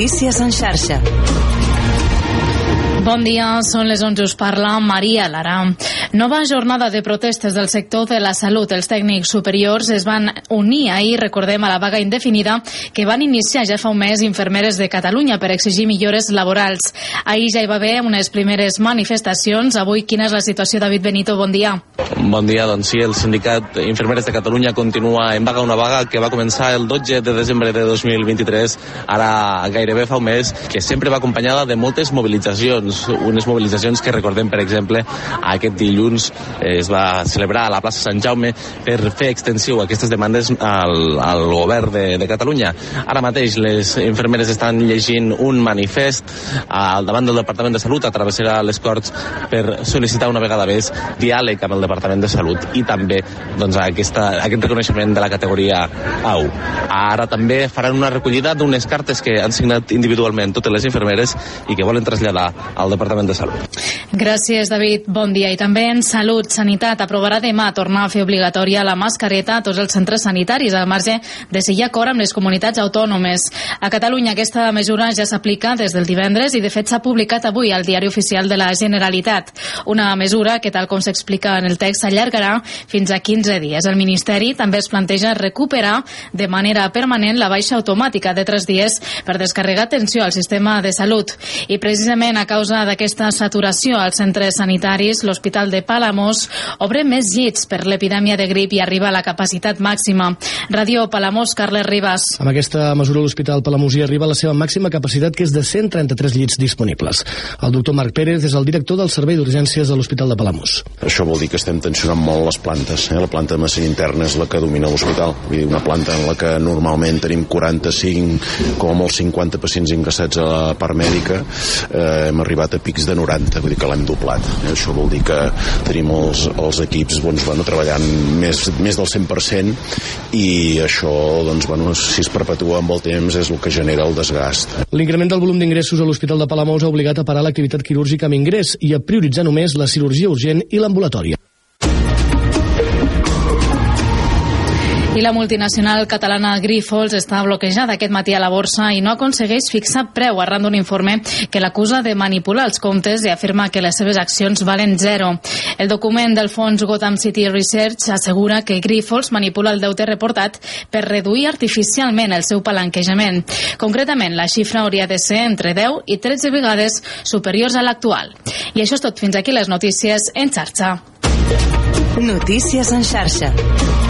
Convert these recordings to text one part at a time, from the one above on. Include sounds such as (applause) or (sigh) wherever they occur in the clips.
Notícies en xarxa. Bon dia, són les 11, us parla Maria Lara. Nova jornada de protestes del sector de la salut. Els tècnics superiors es van unir ahir, recordem, a la vaga indefinida que van iniciar ja fa un mes infermeres de Catalunya per exigir millores laborals. Ahir ja hi va haver unes primeres manifestacions. Avui, quina és la situació? David Benito, bon dia. Bon dia, doncs sí, el sindicat Infermeres de Catalunya continua en vaga, una vaga que va començar el 12 de desembre de 2023, ara gairebé fa un mes, que sempre va acompanyada de moltes mobilitzacions unes mobilitzacions que recordem, per exemple, aquest dilluns es va celebrar a la plaça Sant Jaume per fer extensiu aquestes demandes al, al govern de, de Catalunya. Ara mateix les infermeres estan llegint un manifest al davant del Departament de Salut, atravessarà les Corts per sol·licitar una vegada més diàleg amb el Departament de Salut i també doncs, aquesta, aquest reconeixement de la categoria AU. Ara també faran una recollida d'unes cartes que han signat individualment totes les infermeres i que volen traslladar al Departament de Salut. Gràcies, David. Bon dia. I també en Salut, Sanitat aprovarà demà tornar a fer obligatòria la mascareta a tots els centres sanitaris, al marge de ha acord amb les comunitats autònomes. A Catalunya aquesta mesura ja s'aplica des del divendres i, de fet, s'ha publicat avui al Diari Oficial de la Generalitat. Una mesura que, tal com s'explica en el text, s'allargarà fins a 15 dies. El Ministeri també es planteja recuperar de manera permanent la baixa automàtica de 3 dies per descarregar atenció al sistema de salut. I precisament a causa causa d'aquesta saturació als centres sanitaris, l'Hospital de Palamós obre més llits per l'epidèmia de grip i arriba a la capacitat màxima. Radio Palamós, Carles Ribas. Amb aquesta mesura l'Hospital Palamosí arriba a la seva màxima capacitat, que és de 133 llits disponibles. El doctor Marc Pérez és el director del Servei d'Urgències de l'Hospital de Palamós. Això vol dir que estem tensionant molt les plantes. Eh? La planta de medicina interna és la que domina l'hospital. Una planta en la que normalment tenim 45, com a molt 50 pacients ingressats a la part mèdica. Eh, hem arribat arribat a pics de 90, vull dir que l'hem doblat. Eh? Això vol dir que tenim els, els equips doncs, bueno, treballant més, més del 100% i això, doncs, bueno, si es perpetua amb el temps, és el que genera el desgast. L'increment del volum d'ingressos a l'Hospital de Palamós ha obligat a parar l'activitat quirúrgica amb ingrés i a prioritzar només la cirurgia urgent i l'ambulatòria. I la multinacional catalana Grifols està bloquejada aquest matí a la borsa i no aconsegueix fixar preu arran d'un informe que l'acusa de manipular els comptes i afirma que les seves accions valen zero. El document del fons Gotham City Research assegura que Grifols manipula el deute reportat per reduir artificialment el seu palanquejament. Concretament, la xifra hauria de ser entre 10 i 13 vegades superiors a l'actual. I això és tot. Fins aquí les notícies en xarxa. Notícies en xarxa.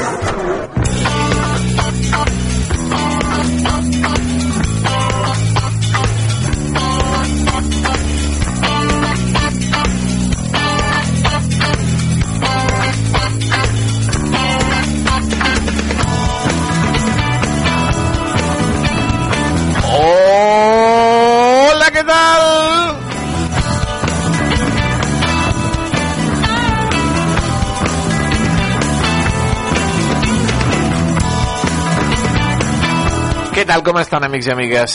Tal, com estan, amics i amigues?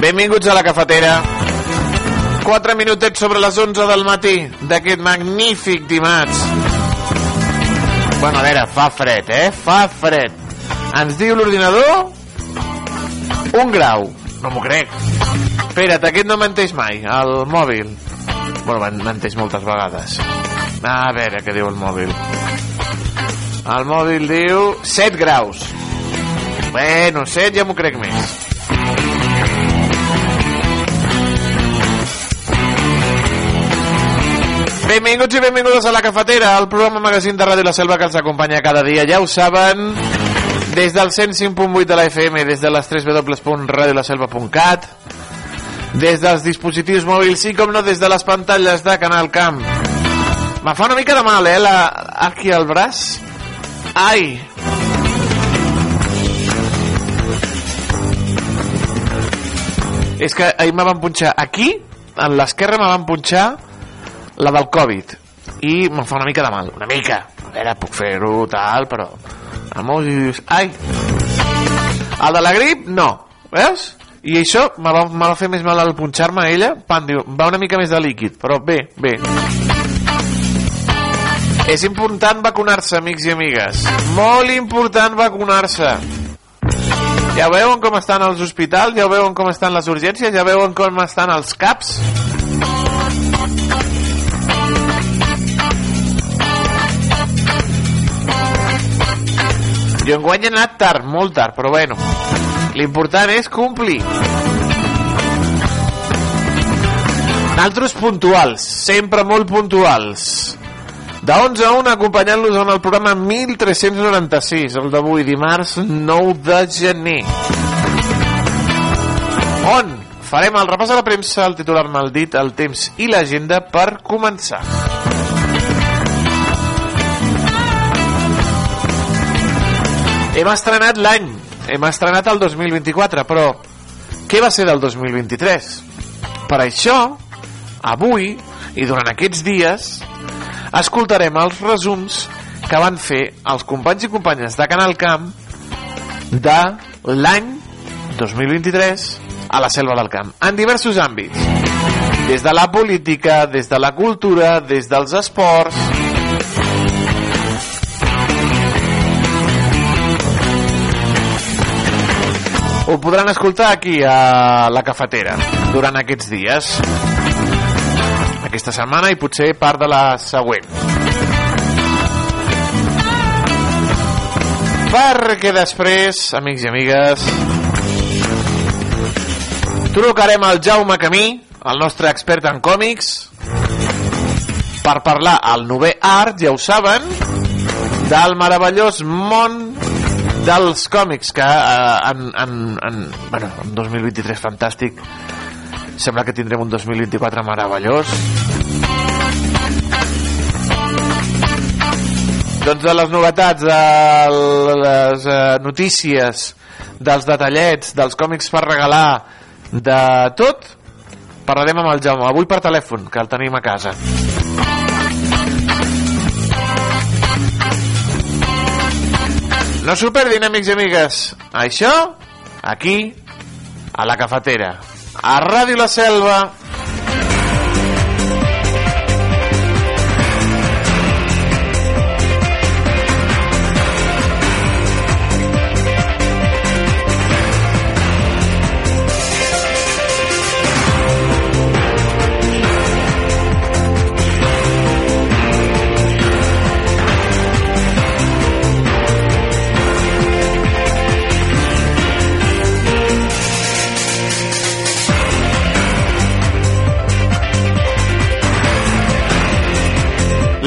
Benvinguts a la cafetera. 4 minutets sobre les 11 del matí d'aquest magnífic dimarts. Bueno, a veure, fa fred, eh? Fa fred. Ens diu l'ordinador un grau. No m'ho crec. Espera't, aquest no menteix mai, el mòbil. Bueno, men- menteix moltes vegades. A veure què diu el mòbil. El mòbil diu 7 graus. Bueno, 7 ja m'ho crec més. Benvinguts i benvingudes a La Cafetera, el programa magazín de Ràdio La Selva que els acompanya cada dia. Ja ho saben, des del 105.8 de la FM, des de les 3 www.radiolaselva.cat, des dels dispositius mòbils i, com no, des de les pantalles de Canal Camp. Me fa una mica de mal, eh, la, aquí al braç. Ai! És que ahir me van punxar aquí, en l'esquerra me van punxar la del Covid. i me'n fa una mica de mal, una mica. A veure, puc fer-ho tal, però... Dius, ai, el de la grip, no. Veus? I això me va, me va fer més mal al punxar-me a ella. Pan, diu, va una mica més de líquid, però bé, bé. És important vacunar-se, amics i amigues. Molt important vacunar-se. Ja veuen com estan els hospitals, ja veuen com estan les urgències, ja veuen com estan els CAPs. Jo enguany he anat tard, molt tard, però bueno. L'important és complir. Naltros puntuals, sempre molt puntuals. De 11 a 1 acompanyant-los en el programa 1396, el d'avui, dimarts 9 de gener. On farem el repàs a la premsa, el titular maldit, el temps i l'agenda per començar. Hem estrenat l'any, hem estrenat el 2024, però què va ser del 2023? Per això, avui i durant aquests dies, escoltarem els resums que van fer els companys i companyes de Canal Camp de l'any 2023 a la Selva del Camp, en diversos àmbits. Des de la política, des de la cultura, des dels esports, ho podran escoltar aquí a la cafetera durant aquests dies aquesta setmana i potser part de la següent. Perquè després amics i amigues trucarem al Jaume Camí el nostre expert en còmics per parlar al novè art, ja ho saben del meravellós món dels còmics que eh, en, en, en, bueno, en 2023 fantàstic sembla que tindrem un 2024 meravellós doncs de les novetats de les eh, notícies dels detallets dels còmics per regalar de tot parlarem amb el Jaume avui per telèfon que el tenim a casa No s'ho amics i amigues. Això, aquí, a la cafetera. A Ràdio La Selva.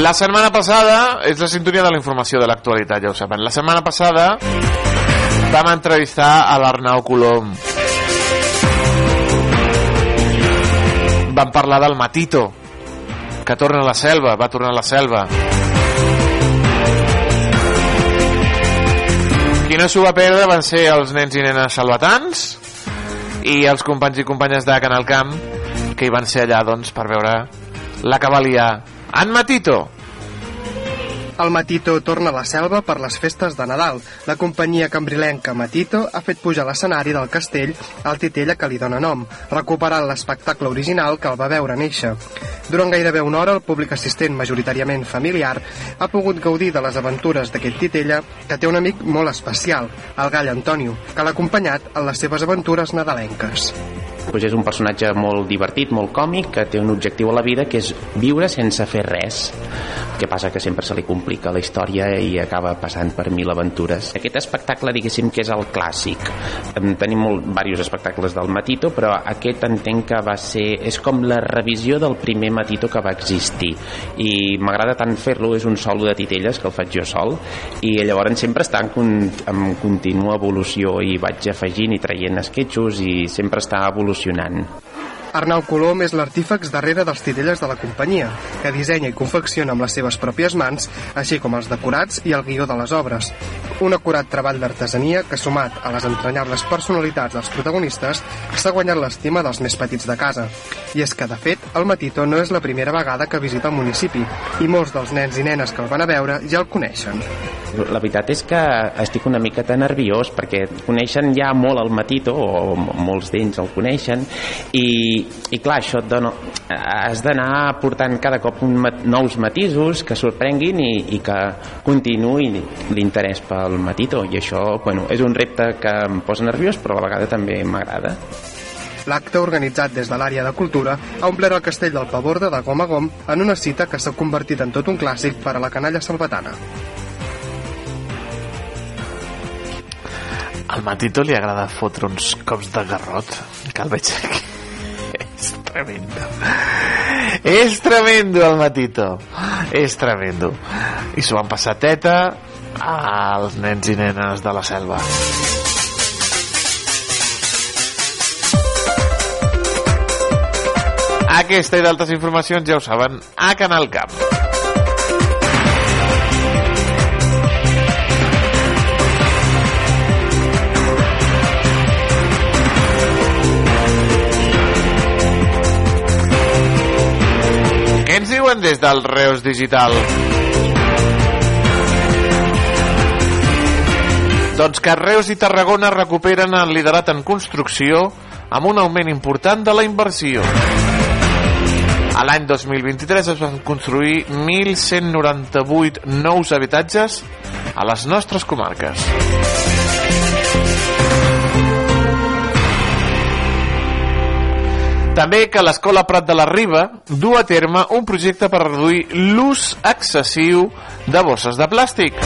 La setmana passada, és la sintonia de la informació de l'actualitat, ja ho saben. La setmana passada vam entrevistar a l'Arnau Colom. Vam parlar del Matito, que torna a la selva, va tornar a la selva. Qui no s'ho va perdre van ser els nens i nenes salvatans i els companys i companyes de Canal Camp que hi van ser allà doncs, per veure la cavalia en Matito. El Matito torna a la selva per les festes de Nadal. La companyia cambrilenca Matito ha fet pujar a l'escenari del castell el titella que li dóna nom, recuperant l'espectacle original que el va veure néixer. Durant gairebé una hora, el públic assistent, majoritàriament familiar, ha pogut gaudir de les aventures d'aquest titella que té un amic molt especial, el gall Antonio, que l'ha acompanyat en les seves aventures nadalenques pues és un personatge molt divertit, molt còmic, que té un objectiu a la vida que és viure sense fer res. El que passa que sempre se li complica la història i acaba passant per mil aventures. Aquest espectacle, diguéssim, que és el clàssic. Tenim molt, diversos espectacles del Matito, però aquest entenc que va ser... és com la revisió del primer Matito que va existir. I m'agrada tant fer-lo, és un solo de titelles que el faig jo sol, i llavors sempre està en, en contínua evolució i vaig afegint i traient esquetxos i sempre està evolucionant. 시南. Arnau Colom és l'artífex darrere dels titelles de la companyia, que dissenya i confecciona amb les seves pròpies mans, així com els decorats i el guió de les obres. Un acurat treball d'artesania que, sumat a les entranyables personalitats dels protagonistes, s'ha guanyat l'estima dels més petits de casa. I és que, de fet, el Matito no és la primera vegada que visita el municipi i molts dels nens i nenes que el van a veure ja el coneixen. La veritat és que estic una miqueta nerviós perquè coneixen ja molt el Matito, o molts d'ells el coneixen, i, i clar, això et dona, has d'anar portant cada cop un, nous matisos que sorprenguin i, i que continuï l'interès pel Matito, i això bueno, és un repte que em posa nerviós, però a la vegada també m'agrada. L'acte organitzat des de l'àrea de cultura ha omplert el castell del Paborda de gom a gom en una cita que s'ha convertit en tot un clàssic per a la canalla salvatana. Al Matito li agrada fotre uns cops de garrot, que el veig aquí. És tremendo. És tremendo el Matito. És tremendo. I s'ho van passar teta als nens i nenes de la selva. Aquesta i d'altres informacions ja ho saben a Canal Camp. Diuen des del Reus Digital? Doncs que Reus i Tarragona recuperen el liderat en construcció amb un augment important de la inversió. A l'any 2023 es van construir 1.198 nous habitatges a les nostres comarques. També que l'Escola Prat de la Riba du a terme un projecte per reduir l'ús excessiu de bosses de plàstic.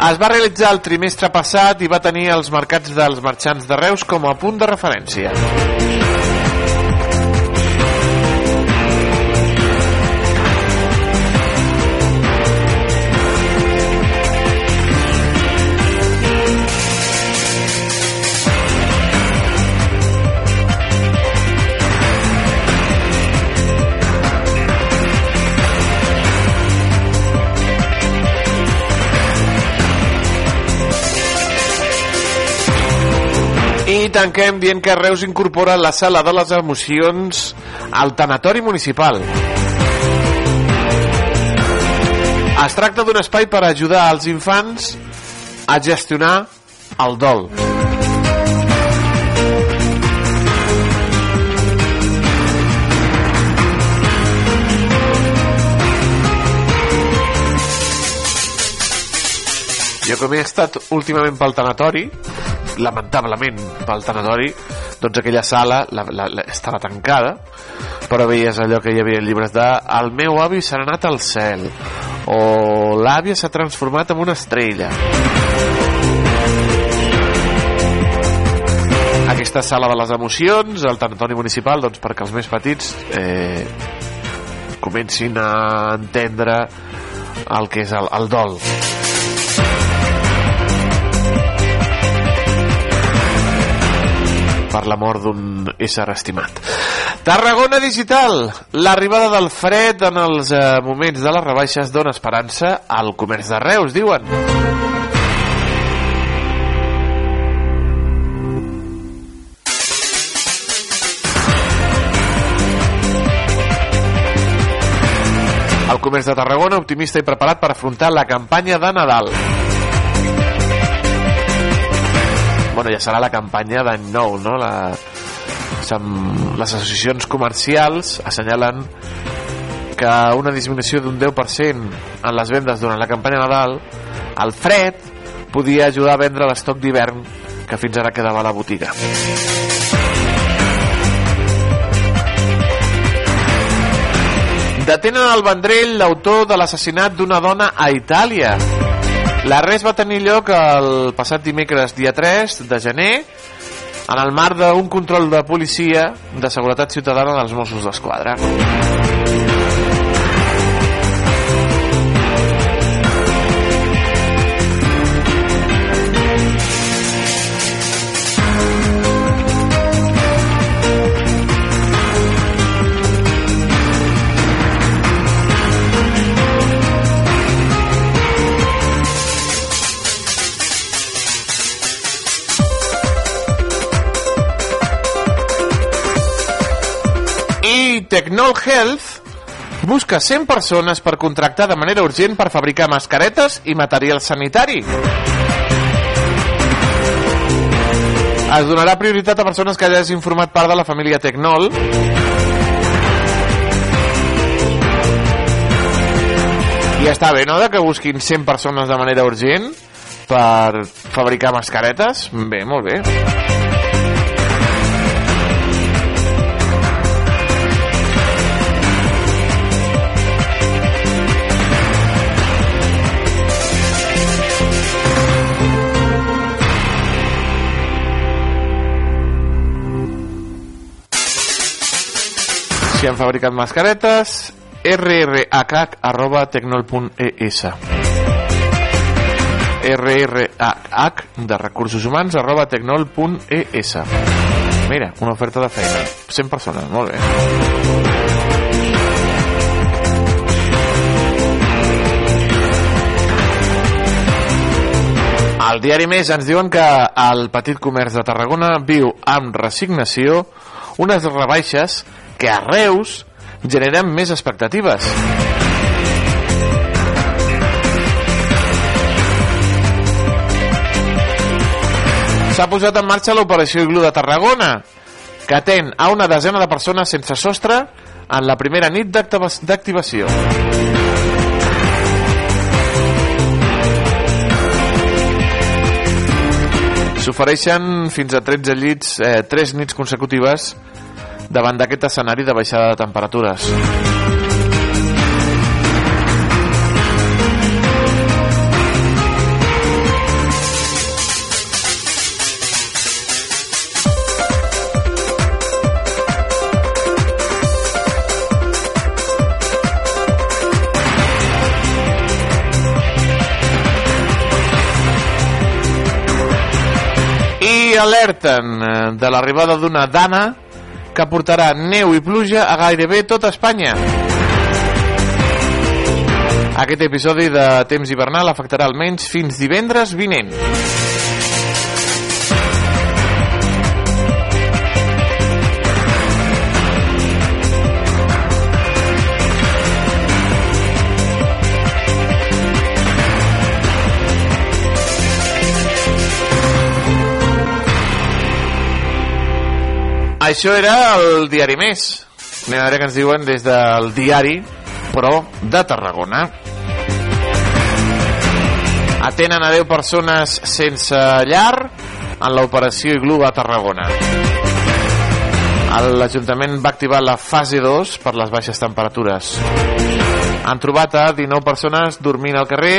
Es va realitzar el trimestre passat i va tenir els mercats dels marxants de Reus com a punt de referència. Tanquem dient que Reus incorpora la sala de les emocions al tanatori municipal. Es tracta d'un espai per ajudar als infants a gestionar el dol. Jo com he estat últimament pel tanatori, lamentablement pel tanatori, doncs aquella sala la, la, la, estava tancada, però veies allò que hi havia llibres de El meu avi s'ha anat al cel, o l'àvia s'ha transformat en una estrella. Aquesta sala de les emocions, el tanatori municipal, doncs perquè els més petits eh, comencin a entendre el que és el, el dol. Per la mort d'un ésser estimat. Tarragona Digital, l'arribada del fred en els eh, moments de les rebaixes dona esperança al comerç de Reus, diuen. El comerç de Tarragona optimista i preparat per afrontar la campanya de Nadal. Bueno, ja serà la campanya d'any nou, no? La, les associacions comercials assenyalen que una disminució d'un 10% en les vendes durant la campanya Nadal, el fred podia ajudar a vendre l'estoc d'hivern que fins ara quedava a la botiga. Detenen al Vendrell l'autor de l'assassinat d'una dona a Itàlia. L'arrest va tenir lloc el passat dimecres dia 3 de gener en el marc d'un control de policia de seguretat ciutadana dels Mossos d'Esquadra. Technol Health busca 100 persones per contractar de manera urgent per fabricar mascaretes i material sanitari. Es donarà prioritat a persones que hagin format part de la família Tecnol i està bé, no?, de que busquin 100 persones de manera urgent per fabricar mascaretes. Bé, molt bé. Si han fabricat mascaretes, rrhh arroba tecnol.es rrh de recursos humans arroba tecnol.es Mira, una oferta de feina. 100 persones, molt bé. Al diari Més ens diuen que el petit comerç de Tarragona viu amb resignació unes rebaixes que a Reus generen més expectatives. S'ha posat en marxa l'operació Iglu de Tarragona, que atén a una desena de persones sense sostre en la primera nit d'activa- d'activació. S'ofereixen fins a 13 llits, eh, 3 nits consecutives davant d'aquest escenari de baixada de temperatures. Alerten eh, de l'arribada d'una dana que portarà neu i pluja a gairebé tot Espanya. Aquest episodi de temps hivernal afectarà almenys fins divendres vinent. Això era el diari més. Anem a veure què ens diuen des del diari, però de Tarragona. Atenen a 10 persones sense llar en l'operació Iglu a Tarragona. L'Ajuntament va activar la fase 2 per les baixes temperatures. Han trobat a 19 persones dormint al carrer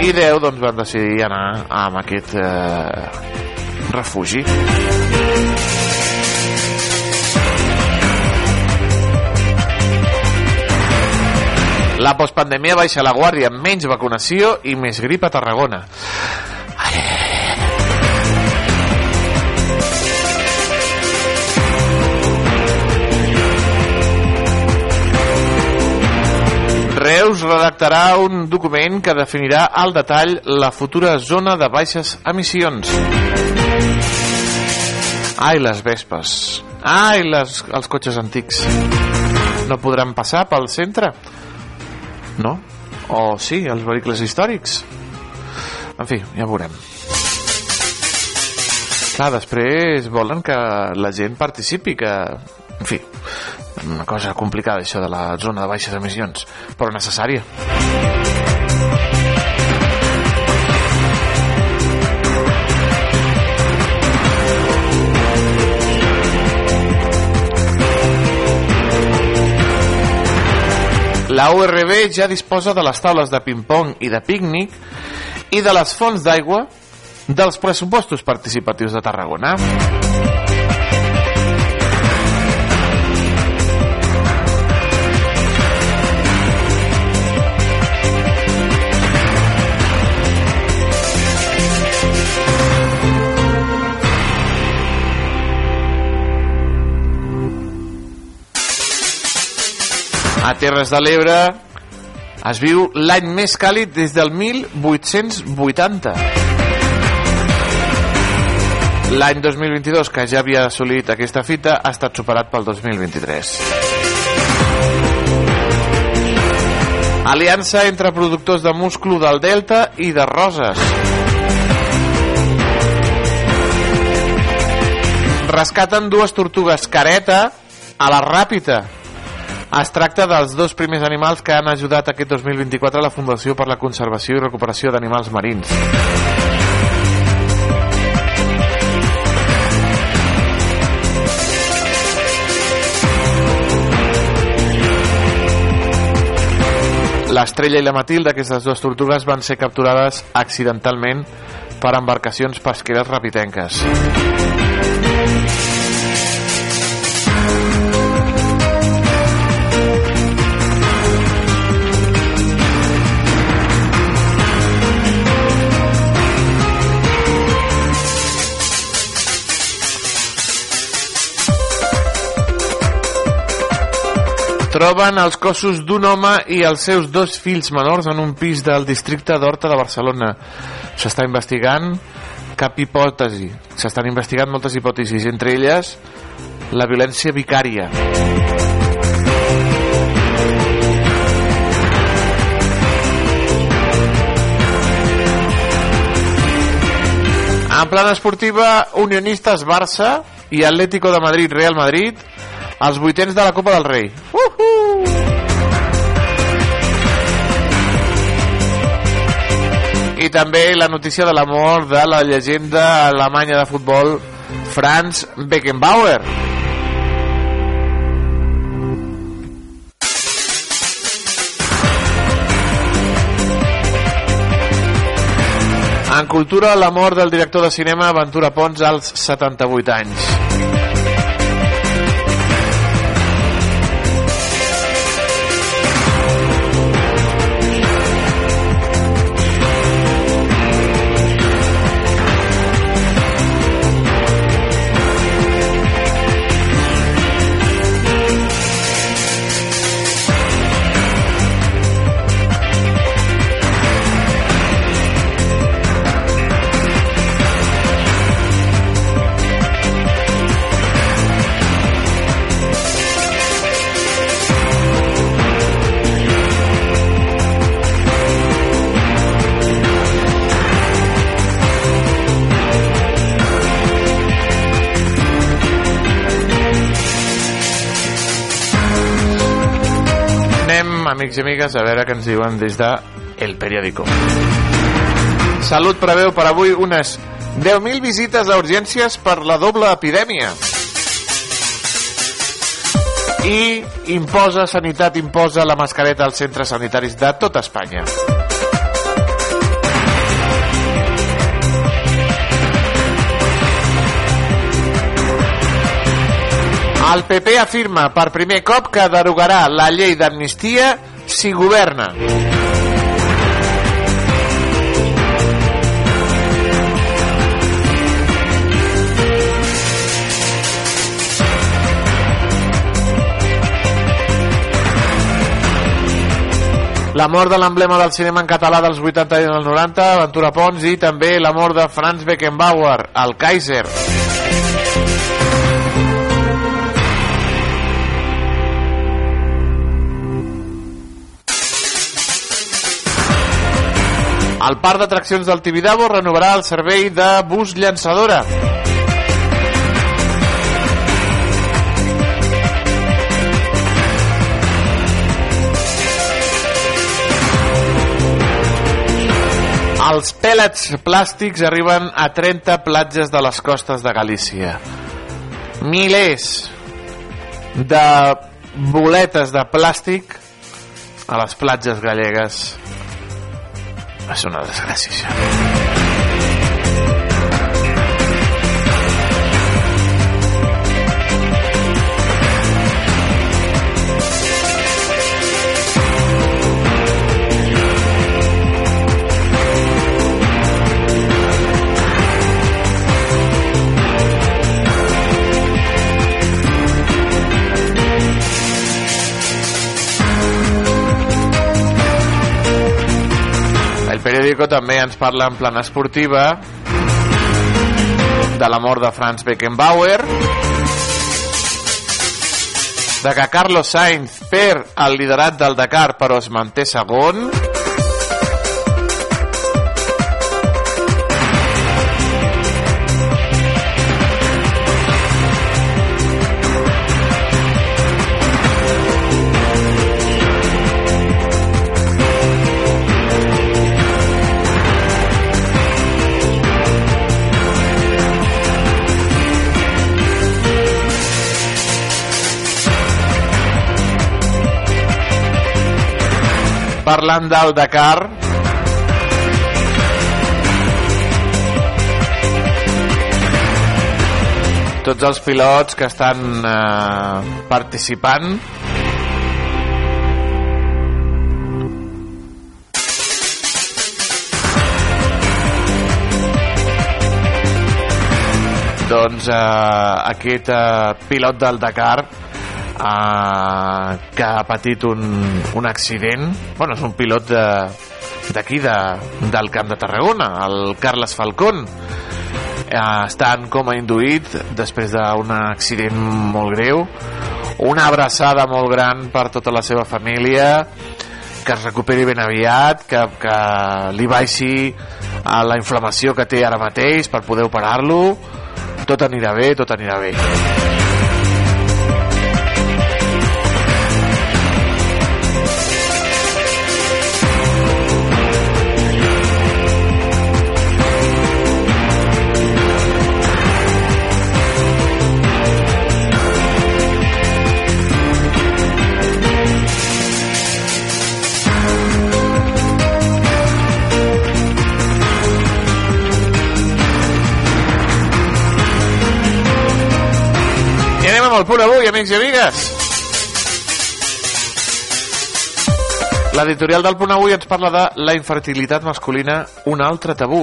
i 10 doncs, van decidir anar amb aquest eh, refugi. La postpandèmia baixa la guàrdia, menys vacunació i més grip a Tarragona. Reus redactarà un document que definirà al detall la futura zona de baixes emissions. Ai, les vespes. Ai, les, els cotxes antics. No podran passar pel centre? No? O sí, els vehicles històrics? En fi, ja veurem. Clar, després volen que la gent participi, que... En fi, una cosa complicada això de la zona de baixes emissions, però necessària. La URB ja disposa de les taules de ping-pong i de pícnic i de les fonts d'aigua dels pressupostos participatius de Tarragona. A Terres de l'Ebre es viu l'any més càlid des del 1880. L'any 2022, que ja havia assolit aquesta fita, ha estat superat pel 2023. Aliança entre productors de musclo del Delta i de Roses. Rescaten dues tortugues careta a la Ràpita. Es tracta dels dos primers animals que han ajudat aquest 2024 a la Fundació per la Conservació i Recuperació d'Animals Marins. L'estrella i la Matilda, aquestes dues tortugues, van ser capturades accidentalment per embarcacions pesqueres rapitenques. Troben els cossos d'un home i els seus dos fills menors en un pis del districte d'Horta de Barcelona. S'està investigant cap hipòtesi. S'estan investigant moltes hipòtesis, entre elles la violència vicària. En plana esportiva, Unionistes Barça i Atlético de Madrid Real Madrid els vuitens de la Copa del Rei. Uh -huh! I també la notícia de la mort de la llegenda alemanya de futbol Franz Beckenbauer. En cultura, la mort del director de cinema Ventura Pons als 78 anys. Amigues, a veure què ens diuen des de El Periódico. Salut preveu per avui unes 10.000 visites a urgències per la doble epidèmia. I imposa, Sanitat imposa la mascareta als centres sanitaris de tot Espanya. El PP afirma per primer cop que derogarà la llei d'amnistia si governa. La mort de l'emblema del cinema en català dels 80 i dels 90, Ventura Pons, i també la mort de Franz Beckenbauer, el Kaiser. El parc d'atraccions del Tibidabo renovarà el servei de bus llançadora. Els pèlets plàstics arriben a 30 platges de les costes de Galícia. Milers de boletes de plàstic a les platges gallegues. És una desgràcia, periòdico també ens parla en plana esportiva de la mort de Franz Beckenbauer, de que Carlos Sainz perd el liderat del Dakar però es manté segon, parlant del Dakar. Tots els pilots que estan eh, participant. Doncs eh, aquest eh, pilot del Dakar eh, que ha patit un, un accident. Bueno, és un pilot d'aquí de, de, del Camp de Tarragona el Carles Falcón. Eh, està en coma induït després d'un accident molt greu. Una abraçada molt gran per tota la seva família que es recuperi ben aviat que, que li baixi a la inflamació que té ara mateix per poder operar-lo. Tot anirà bé, tot anirà bé el punt avui, amics i amigues. L'editorial del punt avui ens parla de la infertilitat masculina, un altre tabú.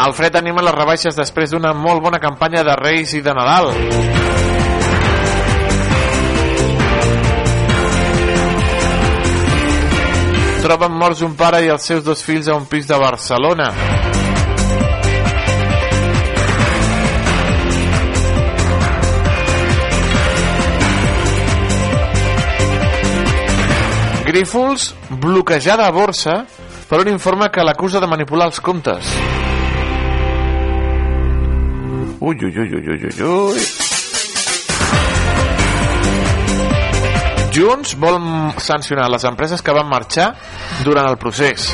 Alfred anima les rebaixes després d'una molt bona campanya de Reis i de Nadal. Troben morts un pare i els seus dos fills a un pis de Barcelona. Grífols bloquejada a borsa per un informe que l'acusa de manipular els comptes. Ui, ui, ui, ui, ui, ui, ui. Junts vol sancionar les empreses que van marxar durant el procés.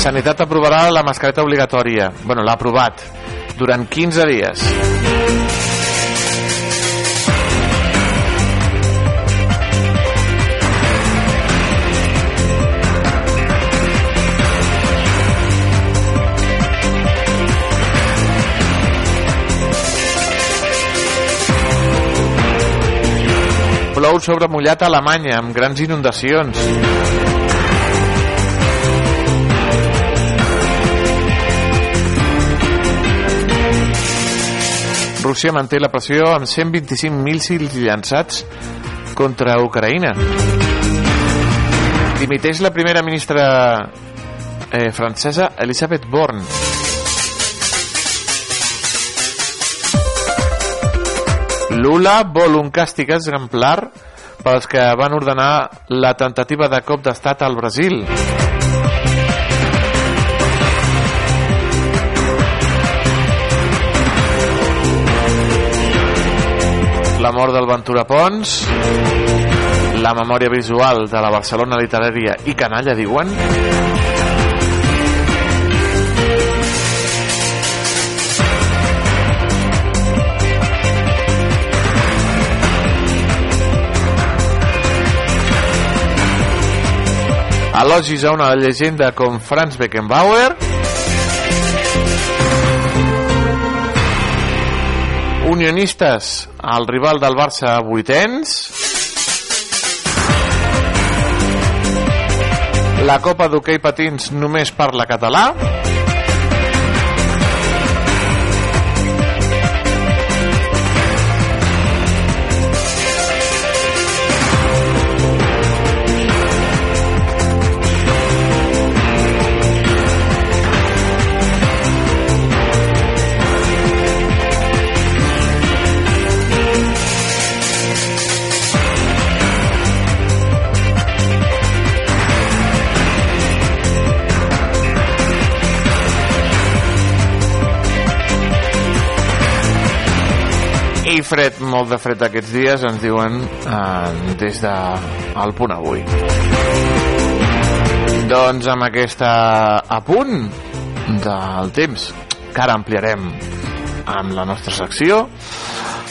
Sanitat aprovarà la mascareta obligatòria. Bueno, l'ha aprovat durant 15 dies. Plou sobre mullat a Alemanya amb grans inundacions. Rússia manté la pressió amb 125 míssils llançats contra Ucraïna. Dimiteix la primera ministra eh, francesa Elisabeth Borne. Lula vol un càstig exemplar pels que van ordenar la tentativa de cop d'estat al Brasil. La mort del Ventura Pons, la memòria visual de la Barcelona literària i canalla, diuen, elogis a una llegenda com Franz Beckenbauer. Unionistes al rival del Barça a vuitens. La Copa d'Hockey Patins només parla català. Fred, molt de fred aquests dies, ens diuen eh, des de el punt avui. Doncs amb aquesta apunt del temps, que ara ampliarem amb la nostra secció,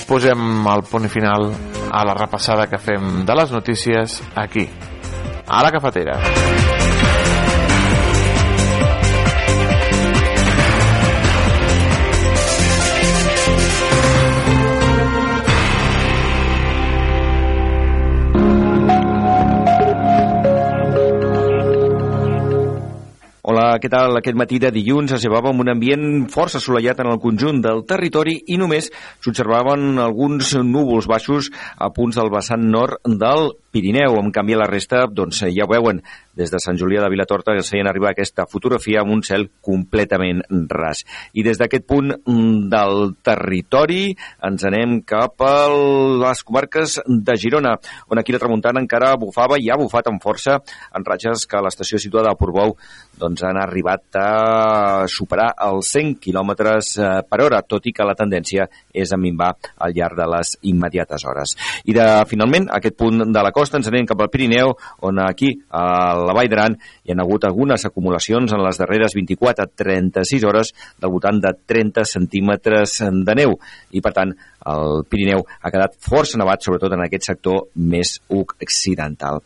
posem el punt final a la repassada que fem de les notícies aquí, a la cafetera. Què tal? Aquest matí de dilluns es llevava amb un ambient força assolellat en el conjunt del territori i només s'observaven alguns núvols baixos a punts del vessant nord del Pirineu. En canvi, la resta, doncs, ja ho veuen, des de Sant Julià de Vilatorta ens feien arribar aquesta fotografia amb un cel completament ras. I des d'aquest punt mm, del territori ens anem cap a les comarques de Girona, on aquí la tramuntana encara bufava i ha bufat amb força en ratxes que l'estació situada a Portbou doncs, han arribat a superar els 100 km per hora, tot i que la tendència és a minvar al llarg de les immediates hores. I de, finalment, aquest punt de la costa ens anem cap al Pirineu, on aquí, a la Vall d'Aran, hi ha hagut algunes acumulacions en les darreres 24 a 36 hores del voltant de 30 centímetres de neu. I, per tant, el Pirineu ha quedat força nevat, sobretot en aquest sector més occidental.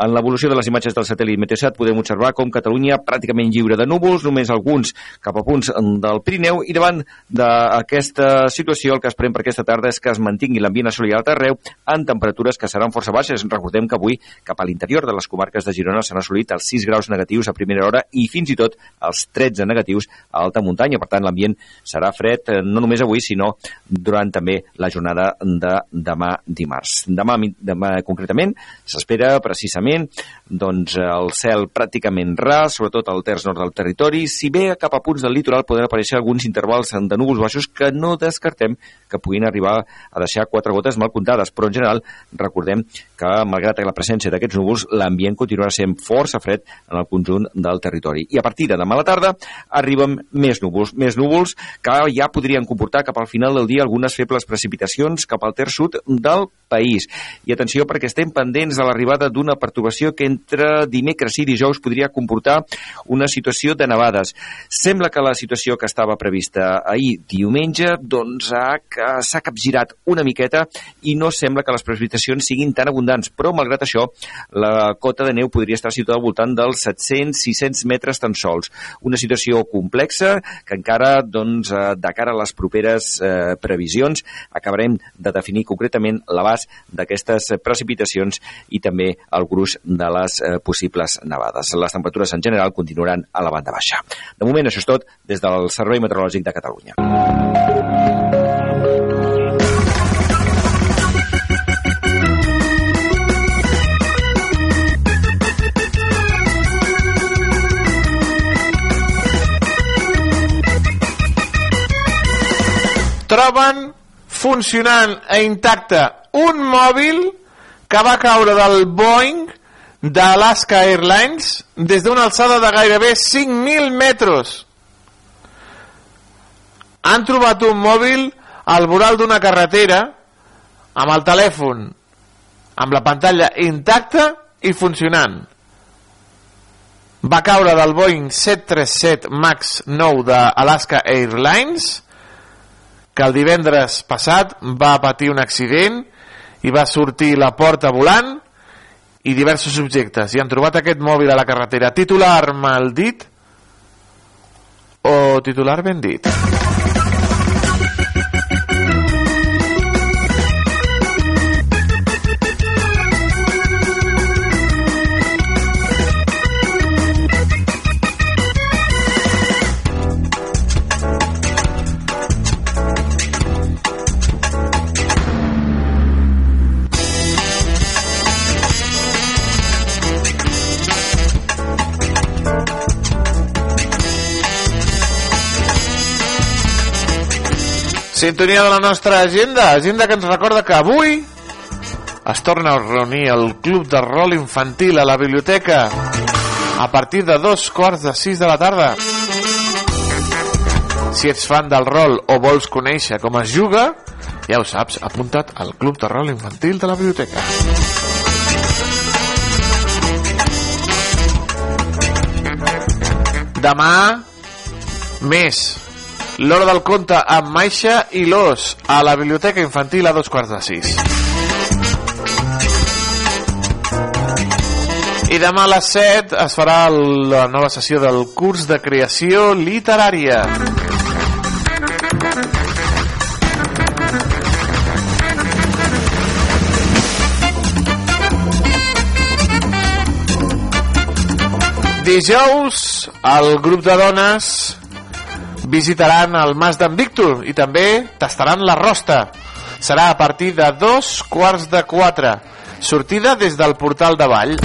En l'evolució de les imatges del satèl·lit Meteosat podem observar com Catalunya pràcticament lliure de núvols, només alguns cap a punts del Pirineu, i davant d'aquesta situació el que esperem per aquesta tarda és que es mantingui l'ambient assolellat arreu en temperatures que seran força baixes. Recordem que avui cap a l'interior de les comarques de Girona s'han assolit els 6 graus negatius a primera hora i fins i tot els 13 negatius a alta muntanya. Per tant, l'ambient serà fred eh, no només avui, sinó durant també la jornada de demà dimarts. Demà, demà concretament s'espera precisament doncs, el cel pràcticament ras, sobretot al terç nord del territori. Si bé cap a punts del litoral poden aparèixer alguns intervals de núvols baixos que no descartem que puguin arribar a deixar quatre gotes mal comptades, però en general recordem que malgrat la presència d'aquests núvols l'ambient continuarà sent força fred en el conjunt del territori. I a partir de demà a la tarda arriben més núvols, més núvols que ja podrien comportar cap al final del dia algunes febles precipitacions cap al terç sud del país. I atenció perquè estem pendents de l'arribada d'una perturbació que entre dimecres i dijous podria comportar una situació de nevades. Sembla que la situació que estava prevista ahir diumenge doncs s'ha capgirat una miqueta i no sembla que les precipitacions siguin tan abundants, però malgrat això la cota de neu podria estar situada al voltant dels 700-600 metres tan sols. Una situació complexa que encara doncs, de cara a les properes eh, previsions acabarem de definir concretament l'abast d'aquestes precipitacions i també el gruix de les eh, possibles nevades. Les temperatures en general continuaran a la banda baixa. De moment això és tot des del Servei Meteorològic de Catalunya. troben funcionant a intacte un mòbil que va caure del Boeing d'Alaska Airlines des d'una alçada de gairebé 5.000 metres. Han trobat un mòbil al voral d'una carretera amb el telèfon amb la pantalla intacta i funcionant. Va caure del Boeing 737 MAX 9 d'Alaska Airlines que el divendres passat va patir un accident i va sortir la porta volant i diversos objectes. I han trobat aquest mòbil a la carretera. Titular mal dit o titular ben dit Sintonia de la nostra agenda, agenda que ens recorda que avui es torna a reunir el Club de Rol Infantil a la biblioteca a partir de dos quarts de sis de la tarda. Si ets fan del rol o vols conèixer com es juga, ja ho saps, apunta't al Club de Rol Infantil de la biblioteca. Demà, més. L'hora del conte amb Maixa i l'Os a la Biblioteca Infantil a dos quarts de sis. I demà a les 7 es farà la nova sessió del curs de creació literària. Dijous, el grup de dones visitaran el Mas d'en Víctor i també tastaran la rosta. Serà a partir de dos quarts de quatre. Sortida des del portal de Vall.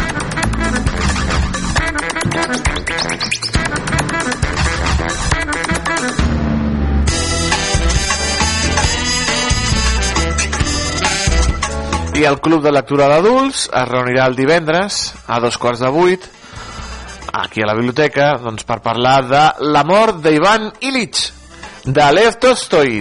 I el Club de Lectura d'Adults es reunirà el divendres a dos quarts de vuit aquí a la biblioteca doncs, per parlar de l'amor d'Ivan Illich de Lev Tolstoi.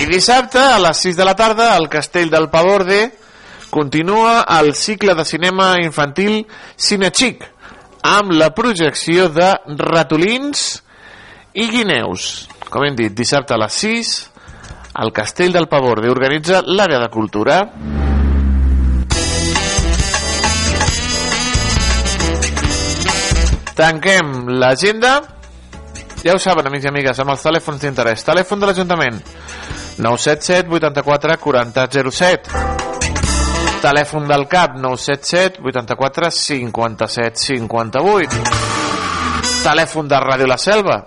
I dissabte a les 6 de la tarda al Castell del Pavorde continua el cicle de cinema infantil Cinechic amb la projecció de ratolins i guineus. Com hem dit, dissabte a les 6 el Castell del Pavorde organitza l'àrea de cultura. Tanquem l'agenda. Ja ho saben, amics i amigues, amb els telèfons d'interès. Telèfon de l'Ajuntament 977 84 40 07. Telèfon del CAP 977 84 57 58. Telèfon de Ràdio La Selva.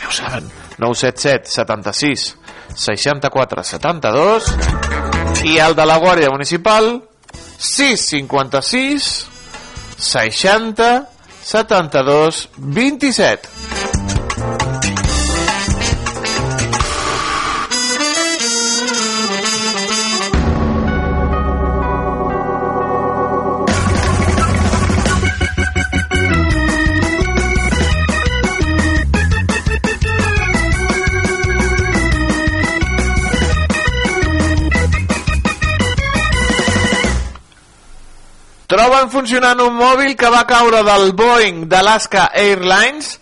Ja ho saben, 977 76 64 72 i el de la Guàrdia Municipal 656 60 72 27 troben funcionant un mòbil que va caure del Boeing d'Alaska Airlines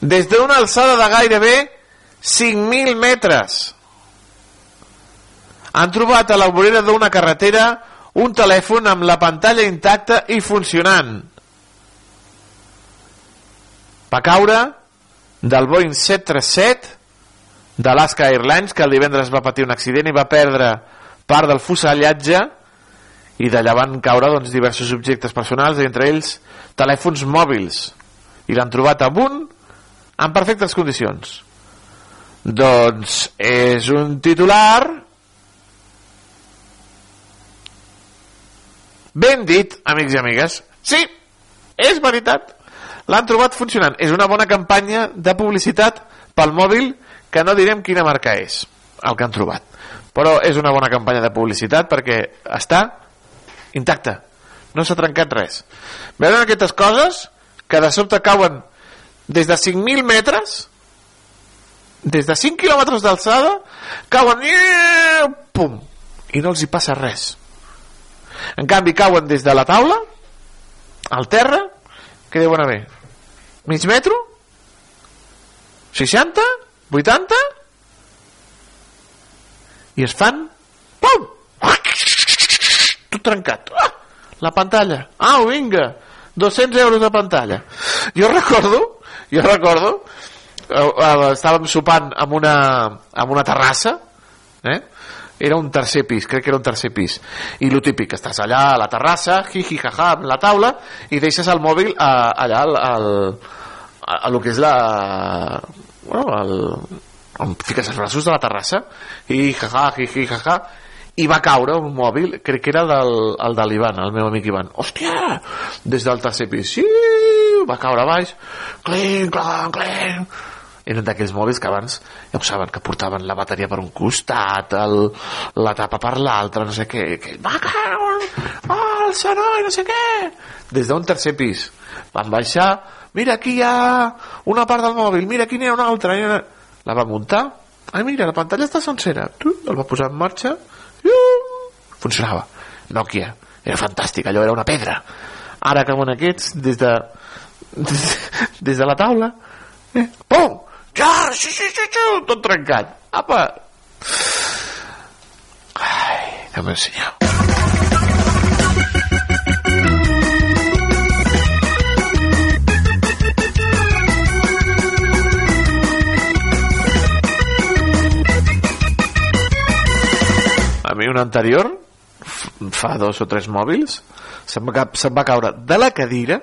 des d'una alçada de gairebé 5.000 metres. Han trobat a la vorera d'una carretera un telèfon amb la pantalla intacta i funcionant. Va caure del Boeing 737 d'Alaska Airlines que el divendres va patir un accident i va perdre part del fusellatge i d'allà van caure doncs, diversos objectes personals, entre ells telèfons mòbils, i l'han trobat amb un en perfectes condicions. Doncs és un titular ben dit, amics i amigues. Sí, és veritat. L'han trobat funcionant. És una bona campanya de publicitat pel mòbil que no direm quina marca és, el que han trobat. Però és una bona campanya de publicitat perquè està intacte. No s'ha trencat res. Veuen aquestes coses que de sobte cauen des de 5.000 metres des de 5 quilòmetres d'alçada cauen i pum i no els hi passa res. En canvi cauen des de la taula al terra que deuen haver? Mig metro? 60 80 i es fan pum tot trencat. Ah, la pantalla. Ah, vinga, 200 euros de pantalla. Jo recordo, jo recordo, eh, eh, estàvem sopant amb una, amb una terrassa, eh? era un tercer pis, crec que era un tercer pis i lo típic, estàs allà a la terrassa jiji jaja amb la taula i deixes el mòbil a, allà al, al, a, a lo que és la bueno, el, on fiques els braços de la terrassa i jaja, jiji jaja i va caure un mòbil, crec que era del, el de l'Ivan, el meu amic Ivan. Hòstia! Des del tercer pis, sí! Va caure baix, clenc, clenc, clenc. Eren d'aquells mòbils que abans, ja ho saben, que portaven la bateria per un costat, el, la tapa per l'altre, no sé què, que va oh, el sonoi, no sé què. Des d'un tercer pis. Van baixar, mira, aquí hi ha una part del mòbil, mira, aquí n'hi ha una altra. ha- La va muntar, ai, mira, la pantalla està sencera. Tu, el va posar en marxa! Funcionava. Nokia, era fantàstic, allò era una pedra. Ara que van aquests, des de, des, (laughs) des de la taula, eh, pum, ja, sí, sí, sí, sí, tot trencat. Apa! Ai, que meu senyor. A mi un anterior, fa dos o tres mòbils, se'm va, se'm va caure de la cadira,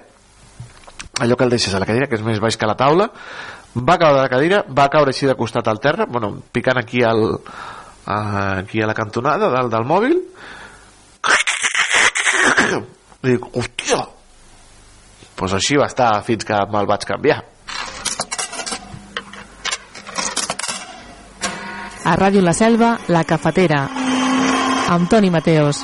allò que el deixes a la cadira, que és més baix que la taula, va caure de la cadira, va caure així de costat al terra, bueno, picant aquí al, aquí a la cantonada del, del mòbil, i dic, hòstia, pues així va estar fins que me'l vaig canviar. A Ràdio La Selva, La Cafetera, amb Toni Mateos.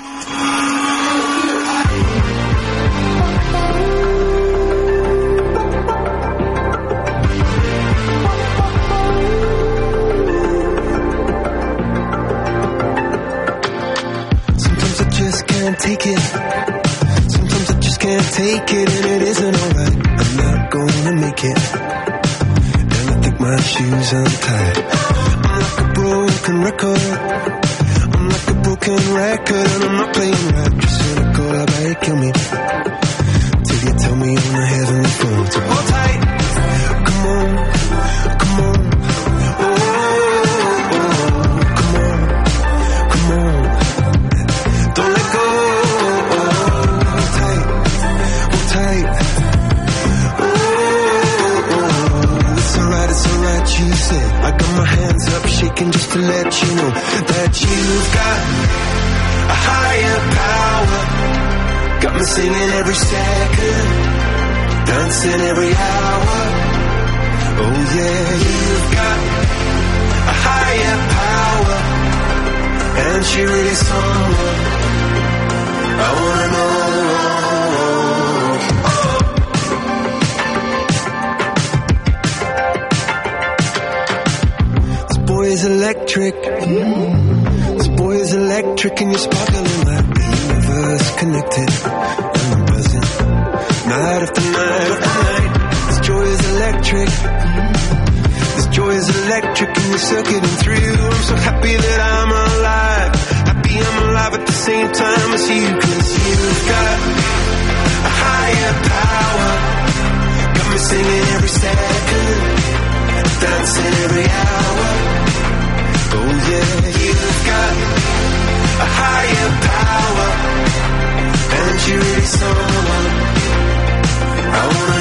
Sometimes I just can't take it. Sometimes I just can't take it, and it isn't alright. I'm not gonna make it. And I think my shoes untied. Dancing every hour. Oh yeah, you've got a higher power, and you really someone I wanna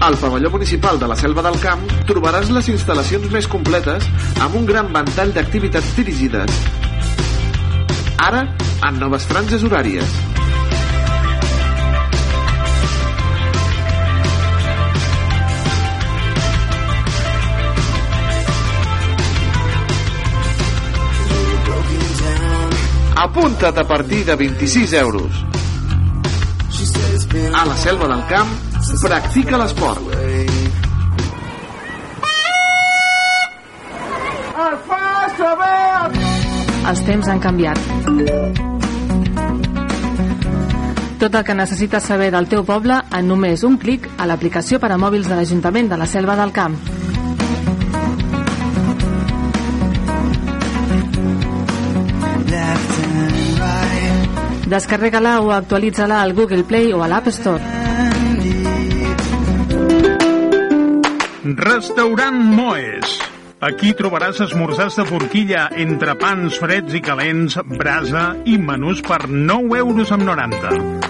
Al pavelló municipal de la Selva del Camp trobaràs les instal·lacions més completes amb un gran ventall d'activitats dirigides. Ara, en noves franges horàries. Apunta't a partir de 26 euros. A la Selva del Camp, practica l'esport. Els temps han canviat. Tot el que necessites saber del teu poble en només un clic a l'aplicació per a mòbils de l'Ajuntament de la Selva del Camp. Descarrega-la o actualitza-la al Google Play o a l'App Store. Restaurant Moes. Aquí trobaràs esmorzars de forquilla entre pans freds i calents, brasa i menús per 9 euros amb 90.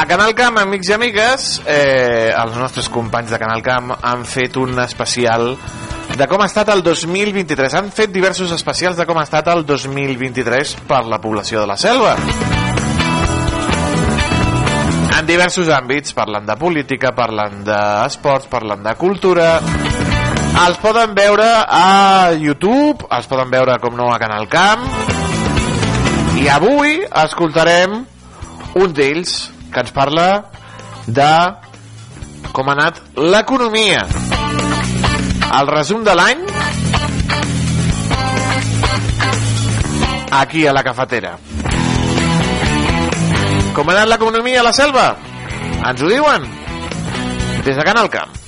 A Canal Camp, amics i amigues, eh, els nostres companys de Canal Camp han fet un especial de com ha estat el 2023. Han fet diversos especials de com ha estat el 2023 per la població de la selva. En diversos àmbits, parlant de política, parlant d'esports, parlant de cultura... Els poden veure a YouTube, els poden veure, com no, a Canal Camp. I avui escoltarem un d'ells que ens parla de com ha anat l'economia. El resum de l'any aquí a la cafetera. Com ha anat l'economia a la selva? Ens ho diuen des de Canal Camp.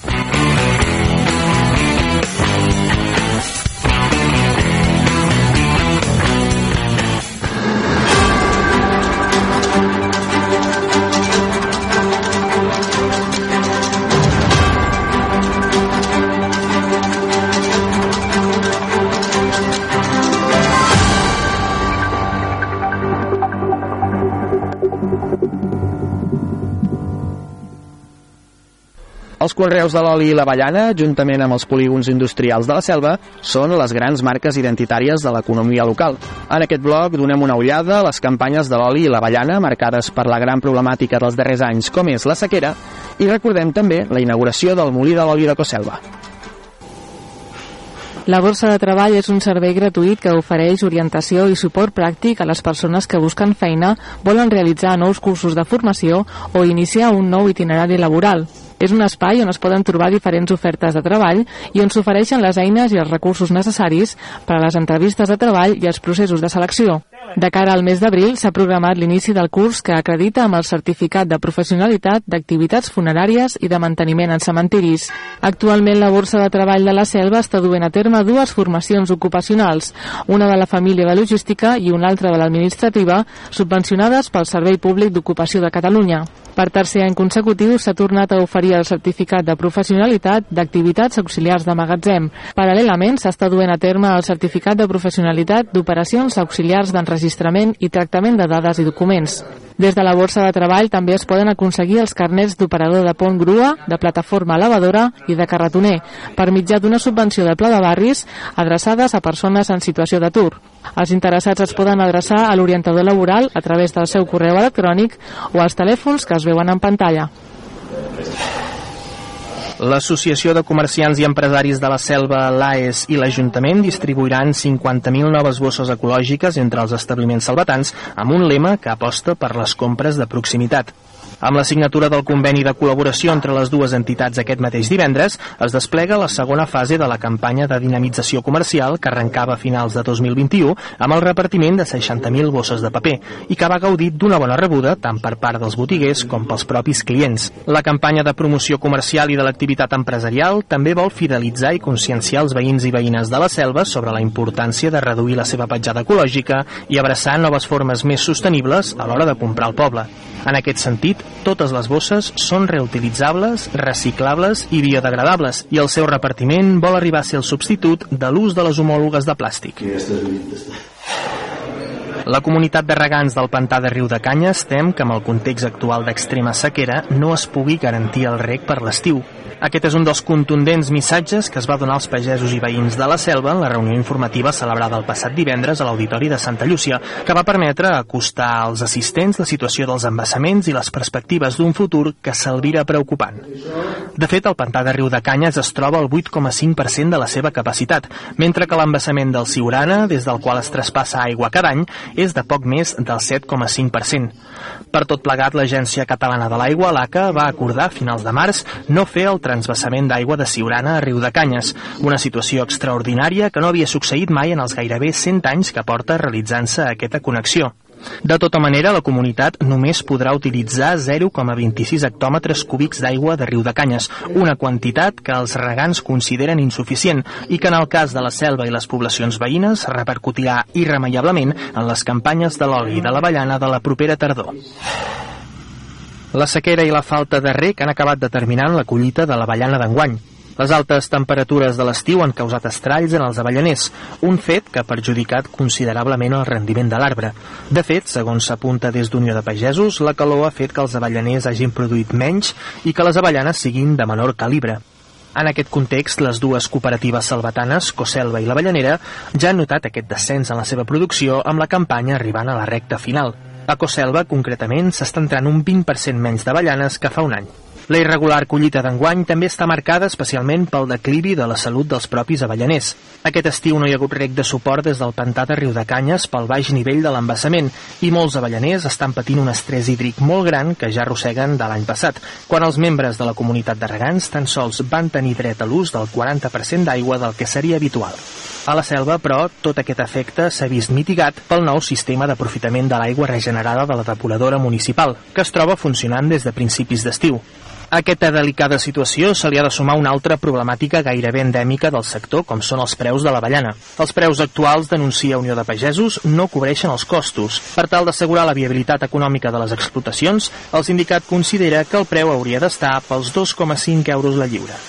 Els conreus de l'oli i l'avellana, juntament amb els polígons industrials de la selva, són les grans marques identitàries de l'economia local. En aquest bloc donem una ullada a les campanyes de l'oli i l'avellana marcades per la gran problemàtica dels darrers anys, com és la sequera, i recordem també la inauguració del molí de l'oli de Coselva. La Borsa de Treball és un servei gratuït que ofereix orientació i suport pràctic a les persones que busquen feina, volen realitzar nous cursos de formació o iniciar un nou itinerari laboral. És un espai on es poden trobar diferents ofertes de treball i on s'ofereixen les eines i els recursos necessaris per a les entrevistes de treball i els processos de selecció. De cara al mes d'abril s'ha programat l'inici del curs que acredita amb el certificat de professionalitat d'activitats funeràries i de manteniment en cementiris. Actualment la Borsa de Treball de la Selva està duent a terme dues formacions ocupacionals, una de la família de logística i una altra de l'administrativa, subvencionades pel Servei Públic d'Ocupació de Catalunya. Per tercer any consecutiu s'ha tornat a oferir el certificat de professionalitat d'activitats auxiliars de magatzem. Paral·lelament s'està duent a terme el certificat de professionalitat d'operacions auxiliars d'enregistrament i tractament de dades i documents. Des de la Borsa de Treball també es poden aconseguir els carnets d'operador de pont grua, de plataforma elevadora i de carretoner, per mitjà d'una subvenció de pla de barris adreçades a persones en situació d'atur. Els interessats es poden adreçar a l'orientador laboral a través del seu correu electrònic o als telèfons que es veuen en pantalla. L'Associació de Comerciants i Empresaris de la Selva, l'AES i l'Ajuntament distribuiran 50.000 noves bosses ecològiques entre els establiments salvatans amb un lema que aposta per les compres de proximitat. Amb la signatura del conveni de col·laboració entre les dues entitats aquest mateix divendres, es desplega la segona fase de la campanya de dinamització comercial que arrencava a finals de 2021 amb el repartiment de 60.000 bosses de paper i que va gaudir d'una bona rebuda tant per part dels botiguers com pels propis clients. La campanya de promoció comercial i de l'activitat empresarial també vol fidelitzar i conscienciar els veïns i veïnes de la selva sobre la importància de reduir la seva petjada ecològica i abraçar noves formes més sostenibles a l'hora de comprar al poble. En aquest sentit, totes les bosses són reutilitzables, reciclables i biodegradables i el seu repartiment vol arribar a ser el substitut de l'ús de les homòlogues de plàstic. La comunitat de regants del pantà de Riu de Canyes tem que amb el context actual d'extrema sequera no es pugui garantir el rec per l'estiu. Aquest és un dels contundents missatges que es va donar als pagesos i veïns de la selva en la reunió informativa celebrada el passat divendres a l'Auditori de Santa Llúcia, que va permetre acostar als assistents la situació dels embassaments i les perspectives d'un futur que s'alvira preocupant. De fet, el pantà de Riu de Canyes es troba al 8,5% de la seva capacitat, mentre que l'embassament del Siurana, des del qual es traspassa aigua cada any, és de poc més del 7,5%. Per tot plegat, l'Agència Catalana de l'Aigua, l'ACA, va acordar a finals de març no fer el transvasament d'aigua de Siurana a Riu de Canyes, una situació extraordinària que no havia succeït mai en els gairebé 100 anys que porta realitzant-se aquesta connexió. De tota manera, la comunitat només podrà utilitzar 0,26 hectòmetres cúbics d'aigua de riu de Canyes, una quantitat que els regants consideren insuficient i que en el cas de la selva i les poblacions veïnes repercutirà irremeiablement en les campanyes de l'oli i de l'avellana de la propera tardor. La sequera i la falta de rec han acabat determinant la collita de l'avellana d'enguany. Les altes temperatures de l'estiu han causat estralls en els avellaners, un fet que ha perjudicat considerablement el rendiment de l'arbre. De fet, segons s'apunta des d'Unió de Pagesos, la calor ha fet que els avellaners hagin produït menys i que les avellanes siguin de menor calibre. En aquest context, les dues cooperatives salvatanes, Coselva i l'Avellanera, ja han notat aquest descens en la seva producció amb la campanya arribant a la recta final. A Coselva, concretament, s'està entrant un 20% menys d'avellanes que fa un any. La irregular collita d'enguany també està marcada especialment pel declivi de la salut dels propis avellaners. Aquest estiu no hi ha hagut rec de suport des del pantà de Riu de Canyes pel baix nivell de l'embassament i molts avellaners estan patint un estrès hídric molt gran que ja arrosseguen de l'any passat, quan els membres de la comunitat de regants tan sols van tenir dret a l'ús del 40% d'aigua del que seria habitual. A la selva, però, tot aquest efecte s'ha vist mitigat pel nou sistema d'aprofitament de l'aigua regenerada de la depuradora municipal, que es troba funcionant des de principis d'estiu. A aquesta delicada situació se li ha de sumar una altra problemàtica gairebé endèmica del sector, com són els preus de l'avellana. Els preus actuals, denuncia Unió de Pagesos, no cobreixen els costos. Per tal d'assegurar la viabilitat econòmica de les explotacions, el sindicat considera que el preu hauria d'estar pels 2,5 euros la lliure.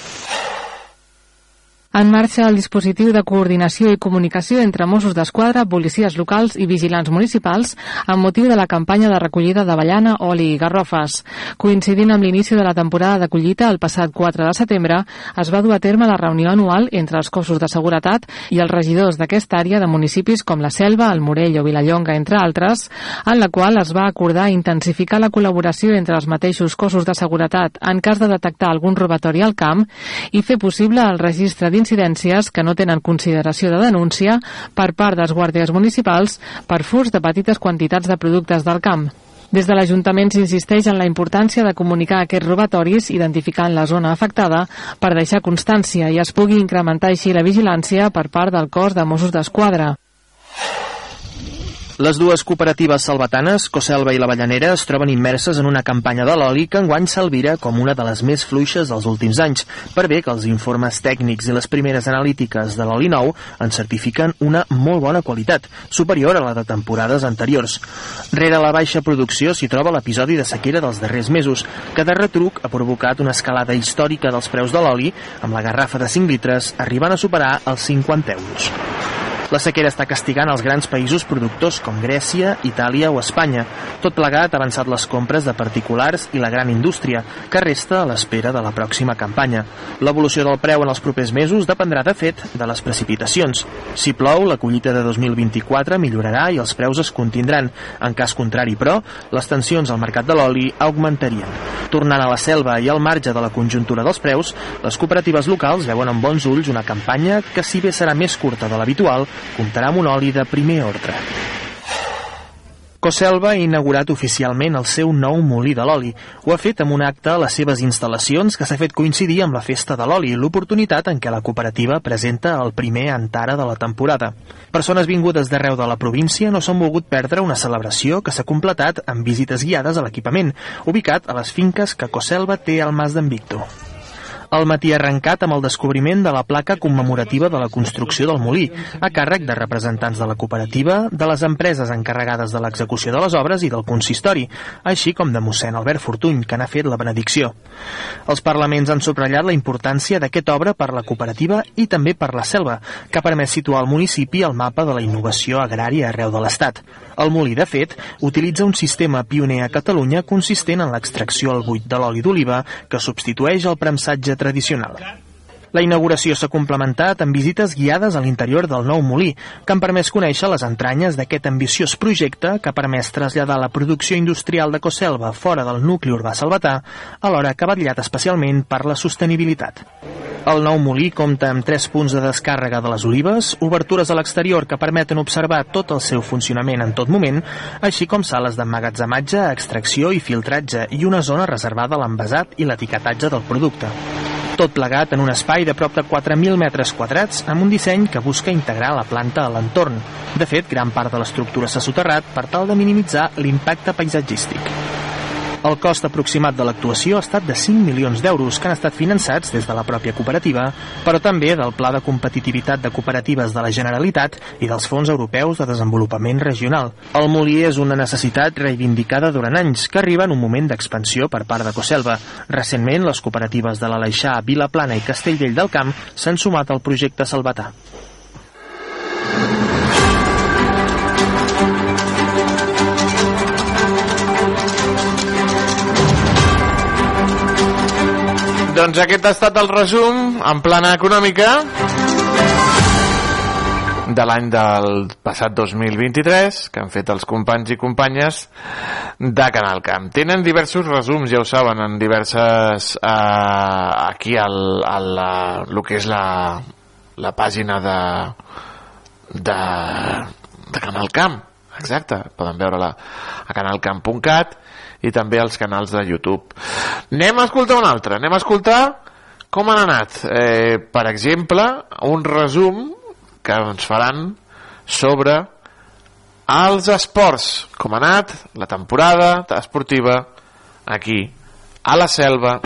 En marxa el dispositiu de coordinació i comunicació entre Mossos d'Esquadra, policies locals i vigilants municipals amb motiu de la campanya de recollida d'avellana, oli i garrofes. Coincidint amb l'inici de la temporada de collita el passat 4 de setembre, es va dur a terme la reunió anual entre els cossos de seguretat i els regidors d'aquesta àrea de municipis com la Selva, el Morell o Vilallonga, entre altres, en la qual es va acordar intensificar la col·laboració entre els mateixos cossos de seguretat en cas de detectar algun robatori al camp i fer possible el registre d'incidències que no tenen consideració de denúncia per part dels guàrdies municipals per furs de petites quantitats de productes del camp. Des de l'Ajuntament s'insisteix en la importància de comunicar aquests robatoris identificant la zona afectada per deixar constància i es pugui incrementar així la vigilància per part del cos de Mossos d'Esquadra. Les dues cooperatives salvatanes, Coselva i la Vallanera, es troben immerses en una campanya de l'oli que enguany s'alvira com una de les més fluixes dels últims anys, per bé que els informes tècnics i les primeres analítiques de l'oli nou en certifiquen una molt bona qualitat, superior a la de temporades anteriors. Rere la baixa producció s'hi troba l'episodi de sequera dels darrers mesos, que de retruc ha provocat una escalada històrica dels preus de l'oli, amb la garrafa de 5 litres arribant a superar els 50 euros. La sequera està castigant els grans països productors com Grècia, Itàlia o Espanya. Tot plegat ha avançat les compres de particulars i la gran indústria, que resta a l'espera de la pròxima campanya. L'evolució del preu en els propers mesos dependrà, de fet, de les precipitacions. Si plou, la collita de 2024 millorarà i els preus es contindran. En cas contrari, però, les tensions al mercat de l'oli augmentarien. Tornant a la selva i al marge de la conjuntura dels preus, les cooperatives locals veuen amb bons ulls una campanya que, si bé serà més curta de l'habitual, comptarà amb un oli de primer ordre. Coselva ha inaugurat oficialment el seu nou molí de l'oli. Ho ha fet amb un acte a les seves instal·lacions que s'ha fet coincidir amb la festa de l'oli, l'oportunitat en què la cooperativa presenta el primer antara de la temporada. Persones vingudes d'arreu de la província no s'han volgut perdre una celebració que s'ha completat amb visites guiades a l'equipament, ubicat a les finques que Coselva té al Mas d'en Víctor. El matí ha arrencat amb el descobriment de la placa commemorativa de la construcció del molí, a càrrec de representants de la cooperativa, de les empreses encarregades de l'execució de les obres i del consistori, així com de mossèn Albert Fortuny, que n'ha fet la benedicció. Els parlaments han subratllat la importància d'aquesta obra per la cooperativa i també per la selva, que ha permès situar el municipi al mapa de la innovació agrària arreu de l'Estat. El molí, de fet, utilitza un sistema pioner a Catalunya consistent en l'extracció al buit de l'oli d'oliva que substitueix el premsatge tradicional. La inauguració s'ha complementat amb visites guiades a l'interior del nou molí, que han permès conèixer les entranyes d'aquest ambiciós projecte que ha permès traslladar la producció industrial de Coselva fora del nucli urbà salvatà, alhora que ha batllat especialment per la sostenibilitat. El nou molí compta amb tres punts de descàrrega de les olives, obertures a l'exterior que permeten observar tot el seu funcionament en tot moment, així com sales d'emmagatzematge, extracció i filtratge i una zona reservada a l'envasat i l'etiquetatge del producte. Tot plegat en un espai de prop de 4.000 metres quadrats amb un disseny que busca integrar la planta a l'entorn. De fet, gran part de l'estructura s'ha soterrat per tal de minimitzar l'impacte paisatgístic. El cost aproximat de l'actuació ha estat de 5 milions d'euros que han estat finançats des de la pròpia cooperativa, però també del Pla de Competitivitat de Cooperatives de la Generalitat i dels Fons Europeus de Desenvolupament Regional. El molí és una necessitat reivindicada durant anys, que arriba en un moment d'expansió per part de Coselva. Recentment, les cooperatives de l'Aleixar, Vilaplana i Castellvell del Camp s'han sumat al projecte Salvatà. Doncs aquest ha estat el resum en plana econòmica de l'any del passat 2023 que han fet els companys i companyes de Canal Camp. Tenen diversos resums, ja ho saben, en diverses... Eh, aquí al, al, la, el que és la, la pàgina de, de, de Canal Camp. Exacte, poden veure-la a canalcamp.cat i també als canals de YouTube. Anem a escoltar un altre, anem a escoltar com han anat, eh, per exemple, un resum que ens faran sobre els esports, com ha anat la temporada esportiva aquí, a la selva.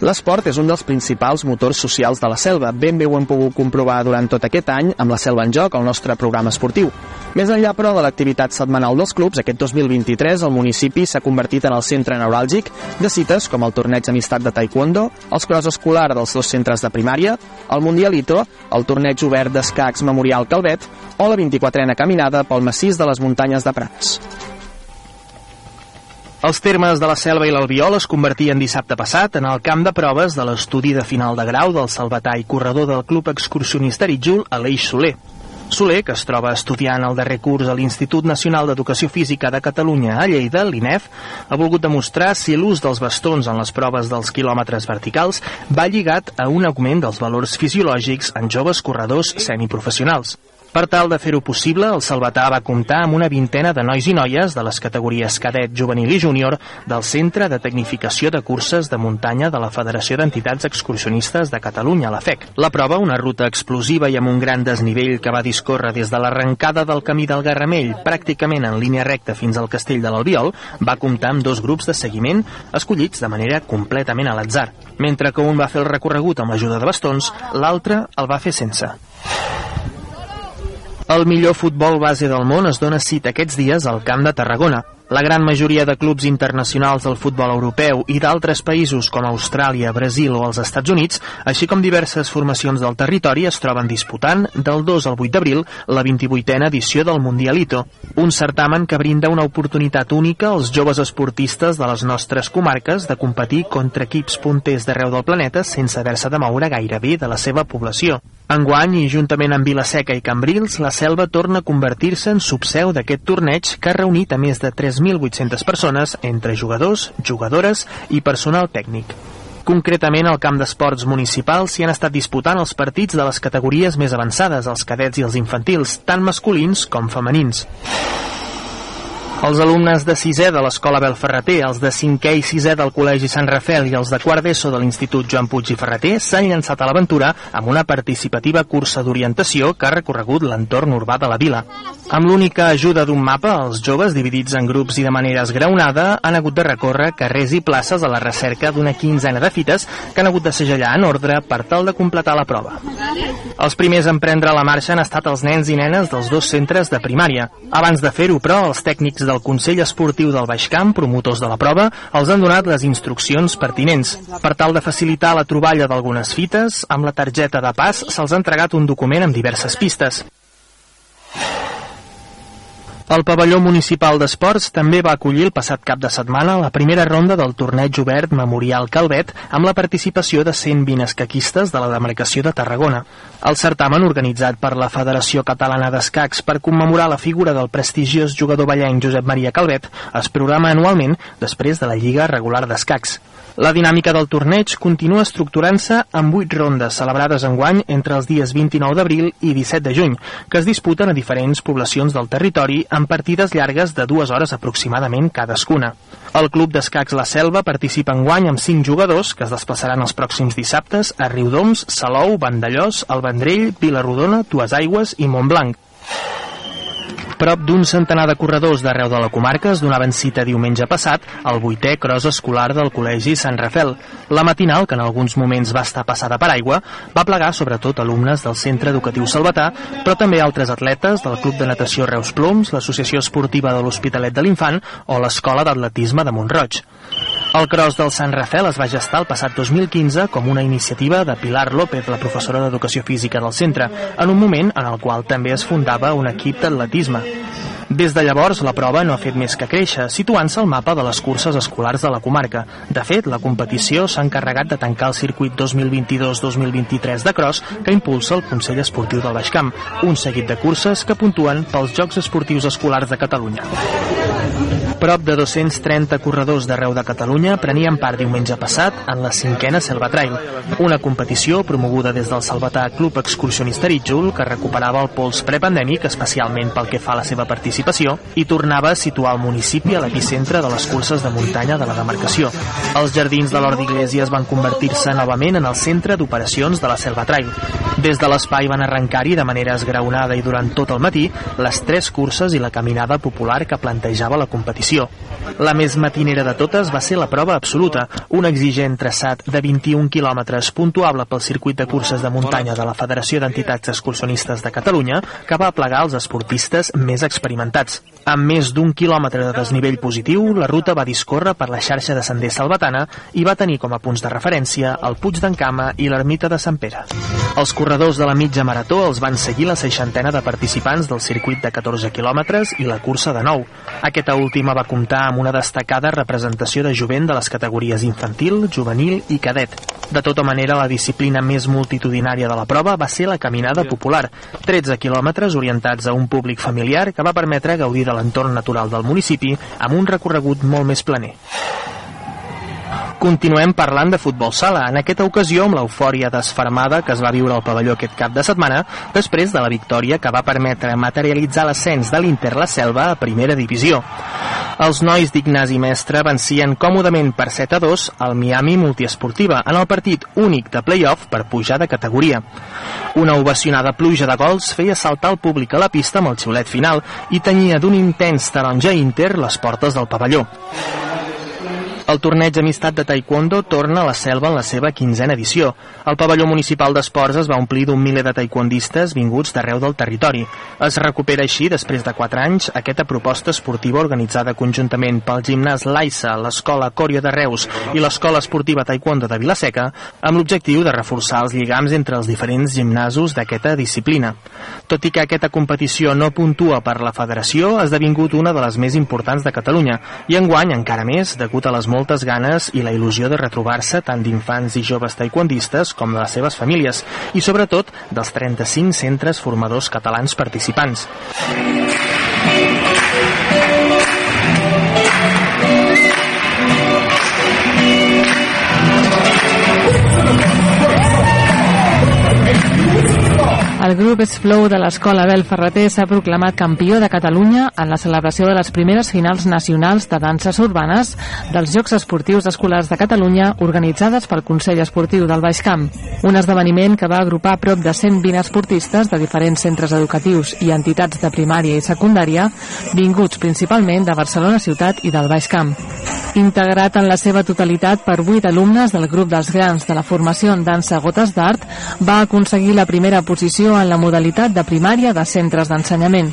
L'esport és un dels principals motors socials de la selva. Ben bé ho hem pogut comprovar durant tot aquest any amb la Selva en Joc, el nostre programa esportiu. Més enllà, però, de l'activitat setmanal dels clubs, aquest 2023 el municipi s'ha convertit en el centre neuràlgic de cites com el torneig d'amistat de taekwondo, els cross escolar dels dos centres de primària, el Mundialito, el torneig obert d'escacs Memorial Calvet o la 24a caminada pel massís de les muntanyes de Prats. Els termes de la Selva i l'Albiol es convertien dissabte passat en el camp de proves de l'estudi de final de grau del salvatà i corredor del Club Excursionista Ritjul, Aleix Soler. Soler, que es troba estudiant el darrer curs a l'Institut Nacional d'Educació Física de Catalunya a Lleida, l'INEF, ha volgut demostrar si l'ús dels bastons en les proves dels quilòmetres verticals va lligat a un augment dels valors fisiològics en joves corredors semiprofessionals. Per tal de fer-ho possible, el Salvatà va comptar amb una vintena de nois i noies de les categories cadet, juvenil i júnior del Centre de Tecnificació de Curses de Muntanya de la Federació d'Entitats Excursionistes de Catalunya, la FEC. La prova, una ruta explosiva i amb un gran desnivell que va discórrer des de l'arrencada del camí del Garramell, pràcticament en línia recta fins al castell de l'Albiol, va comptar amb dos grups de seguiment escollits de manera completament a l'atzar. Mentre que un va fer el recorregut amb l'ajuda de bastons, l'altre el va fer sense. El millor futbol base del món es dona cita aquests dies al Camp de Tarragona. La gran majoria de clubs internacionals del futbol europeu i d'altres països com Austràlia, Brasil o els Estats Units, així com diverses formacions del territori, es troben disputant del 2 al 8 d'abril la 28a edició del Mundialito, un certamen que brinda una oportunitat única als joves esportistes de les nostres comarques de competir contra equips punters d'arreu del planeta sense haver-se de moure gairebé de la seva població. Enguany, i juntament amb Vilaseca i Cambrils, la Selva torna a convertir-se en subseu d'aquest torneig que ha reunit a més de 3.800 persones entre jugadors, jugadores i personal tècnic. Concretament, al camp d'esports municipal s'hi han estat disputant els partits de les categories més avançades, els cadets i els infantils, tant masculins com femenins. Els alumnes de 6è de l'Escola Belferreter, els de 5è i 6è del Col·legi Sant Rafel i els de quart d'ESO de l'Institut Joan Puig i Ferreter s'han llançat a l'aventura amb una participativa cursa d'orientació que ha recorregut l'entorn urbà de la vila. Amb l'única ajuda d'un mapa, els joves, dividits en grups i de manera esgraonada, han hagut de recórrer carrers i places a la recerca d'una quinzena de fites que han hagut de segellar en ordre per tal de completar la prova. Els primers en prendre la marxa han estat els nens i nenes dels dos centres de primària. Abans de fer-ho, però, els tècnics del Consell Esportiu del Baix Camp, promotors de la prova, els han donat les instruccions pertinents. Per tal de facilitar la troballa d'algunes fites, amb la targeta de pas se'ls ha entregat un document amb diverses pistes. El pavelló municipal d'esports també va acollir el passat cap de setmana la primera ronda del torneig obert Memorial Calvet amb la participació de 120 escaquistes de la demarcació de Tarragona. El certamen organitzat per la Federació Catalana d'Escacs per commemorar la figura del prestigiós jugador ballenc Josep Maria Calvet es programa anualment després de la Lliga Regular d'Escacs. La dinàmica del torneig continua estructurant-se amb 8 rondes celebrades enguany entre els dies 29 d'abril i 17 de juny, que es disputen a diferents poblacions del territori amb partides llargues de dues hores aproximadament cadascuna. El Club d'Escacs La Selva participa enguany amb 5 jugadors que es desplaçaran els pròxims dissabtes a Riudoms, Salou, Vandellós, El Vendrell, Vilarrodona, Tuasaigües i Montblanc. Prop d'un centenar de corredors d'arreu de la comarca es donaven cita diumenge passat al vuitè cros escolar del Col·legi Sant Rafel. La matinal, que en alguns moments va estar passada per aigua, va plegar sobretot alumnes del Centre Educatiu Salvatà, però també altres atletes del Club de Natació Reus Ploms, l'Associació Esportiva de l'Hospitalet de l'Infant o l'Escola d'Atletisme de Montroig. El Cros del Sant Rafel es va gestar el passat 2015 com una iniciativa de Pilar López, la professora d'Educació Física del centre, en un moment en el qual també es fundava un equip d'atletisme. Des de llavors, la prova no ha fet més que créixer, situant-se al mapa de les curses escolars de la comarca. De fet, la competició s'ha encarregat de tancar el circuit 2022-2023 de cross que impulsa el Consell Esportiu del Baix Camp, un seguit de curses que puntuen pels Jocs Esportius Escolars de Catalunya. Prop de 230 corredors d'arreu de Catalunya prenien part diumenge passat en la cinquena Selva Trail, una competició promoguda des del Salvatà Club Excursionista Ritjul que recuperava el pols prepandèmic especialment pel que fa a la seva participació i tornava a situar el municipi a l'epicentre de les curses de muntanya de la demarcació. Els jardins de l'Hort d'Iglesias van convertir-se novament en el centre d'operacions de la Selva Trail. Des de l'espai van arrencar-hi de manera esgraonada i durant tot el matí les tres curses i la caminada popular que plantejava la competició competició. La més matinera de totes va ser la prova absoluta, un exigent traçat de 21 quilòmetres puntuable pel circuit de curses de muntanya de la Federació d'Entitats Excursionistes de Catalunya, que va plegar els esportistes més experimentats. Amb més d'un quilòmetre de desnivell positiu, la ruta va discórrer per la xarxa de sender salvatana i va tenir com a punts de referència el Puig d'en Cama i l'Ermita de Sant Pere. Els corredors de la mitja marató els van seguir la seixantena de participants del circuit de 14 quilòmetres i la cursa de 9. Aquesta última va comptar amb una destacada representació de jovent de les categories infantil, juvenil i cadet. De tota manera, la disciplina més multitudinària de la prova va ser la caminada popular, 13 quilòmetres orientats a un públic familiar que va permetre gaudir de l'entorn natural del municipi amb un recorregut molt més planer. Continuem parlant de futbol sala, en aquesta ocasió amb l'eufòria desfermada que es va viure al pavelló aquest cap de setmana després de la victòria que va permetre materialitzar l'ascens de l'Inter La Selva a primera divisió. Els nois d'Ignasi Mestre vencien còmodament per 7 a 2 al Miami Multiesportiva en el partit únic de play-off per pujar de categoria. Una ovacionada pluja de gols feia saltar el públic a la pista amb el xiulet final i tenia d'un intens taronja Inter les portes del pavelló. El torneig Amistat de Taekwondo torna a la selva en la seva quinzena edició. El pavelló municipal d'esports es va omplir d'un miler de taekwondistes vinguts d'arreu del territori. Es recupera així, després de 4 anys, aquesta proposta esportiva organitzada conjuntament pel gimnàs Laissa, l'Escola Còria de Reus i l'Escola Esportiva Taekwondo de Vilaseca, amb l'objectiu de reforçar els lligams entre els diferents gimnasos d'aquesta disciplina. Tot i que aquesta competició no puntua per la federació, ha esdevingut una de les més importants de Catalunya i enguany encara més degut a les moltes ganes i la il·lusió de retrobar-se tant d'infants i joves taekwondistes com de les seves famílies i sobretot dels 35 centres formadors catalans participants. El grup Flow de l'Escola Bel Ferreter s'ha proclamat campió de Catalunya en la celebració de les primeres finals nacionals de danses urbanes dels Jocs Esportius Escolars de Catalunya organitzades pel Consell Esportiu del Baix Camp. Un esdeveniment que va agrupar prop de 120 esportistes de diferents centres educatius i entitats de primària i secundària, vinguts principalment de Barcelona ciutat i del Baix Camp. Integrat en la seva totalitat per 8 alumnes del grup dels grans de la formació en dansa Gotes d'Art, va aconseguir la primera posició en la modalitat de primària de centres d'ensenyament.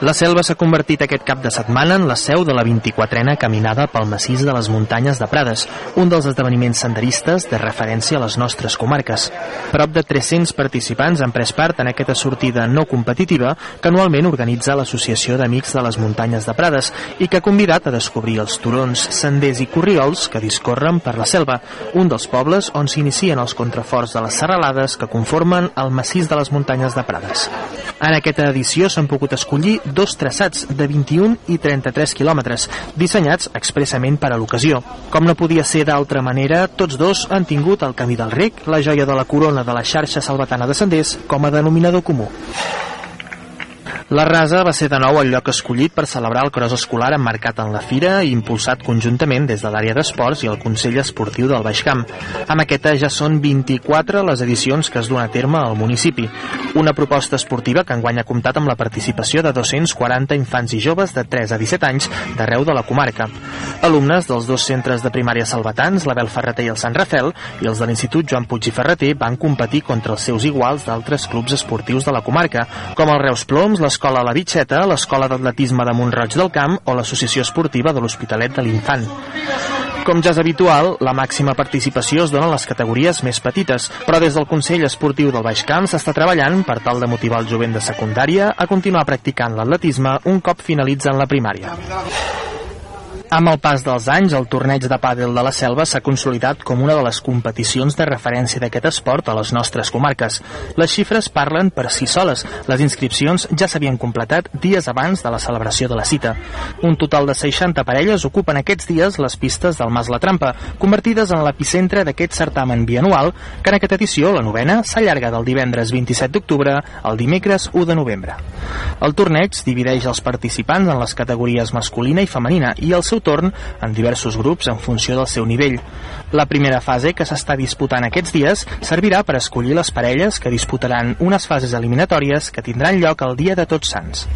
La selva s'ha convertit aquest cap de setmana en la seu de la 24a caminada pel massís de les muntanyes de Prades, un dels esdeveniments senderistes de referència a les nostres comarques. Prop de 300 participants han pres part en aquesta sortida no competitiva que anualment organitza l'Associació d'Amics de les Muntanyes de Prades i que ha convidat a descobrir els turons, senders i corriols que discorren per la selva, un dels pobles on s'inicien els contraforts de les serralades que conformen el massís de les muntanyes de Prades. En aquesta edició s'han pogut escollir dos traçats de 21 i 33 quilòmetres, dissenyats expressament per a l'ocasió. Com no podia ser d'altra manera, tots dos han tingut el Camí del Rec, la joia de la corona de la xarxa salvatana de senders, com a denominador comú. La Rasa va ser de nou el lloc escollit per celebrar el cross escolar emmarcat en la fira i impulsat conjuntament des de l'àrea d'esports i el Consell Esportiu del Baix Camp. Amb aquesta ja són 24 les edicions que es duen a terme al municipi. Una proposta esportiva que enguany ha comptat amb la participació de 240 infants i joves de 3 a 17 anys d'arreu de la comarca. Alumnes dels dos centres de primària salvatans, l'Abel Ferreter i el Sant Rafel, i els de l'Institut Joan Puig i Ferreter van competir contra els seus iguals d'altres clubs esportius de la comarca, com el Reus Ploms, l'Escola La Bitxeta, l'Escola d'Atletisme de Montroig del Camp o l'Associació Esportiva de l'Hospitalet de l'Infant. Com ja és habitual, la màxima participació es dona en les categories més petites, però des del Consell Esportiu del Baix Camp s'està treballant per tal de motivar el jovent de secundària a continuar practicant l'atletisme un cop finalitzen la primària. Amb el pas dels anys, el torneig de pàdel de la Selva s'ha consolidat com una de les competicions de referència d'aquest esport a les nostres comarques. Les xifres parlen per si soles. Les inscripcions ja s'havien completat dies abans de la celebració de la cita. Un total de 60 parelles ocupen aquests dies les pistes del Mas La Trampa, convertides en l'epicentre d'aquest certamen bianual, que en aquesta edició, la novena, s'allarga del divendres 27 d'octubre al dimecres 1 de novembre. El torneig divideix els participants en les categories masculina i femenina i el seu torn en diversos grups en funció del seu nivell. La primera fase, que s'està disputant aquests dies, servirà per escollir les parelles que disputaran unes fases eliminatòries que tindran lloc el dia de Tots Sants.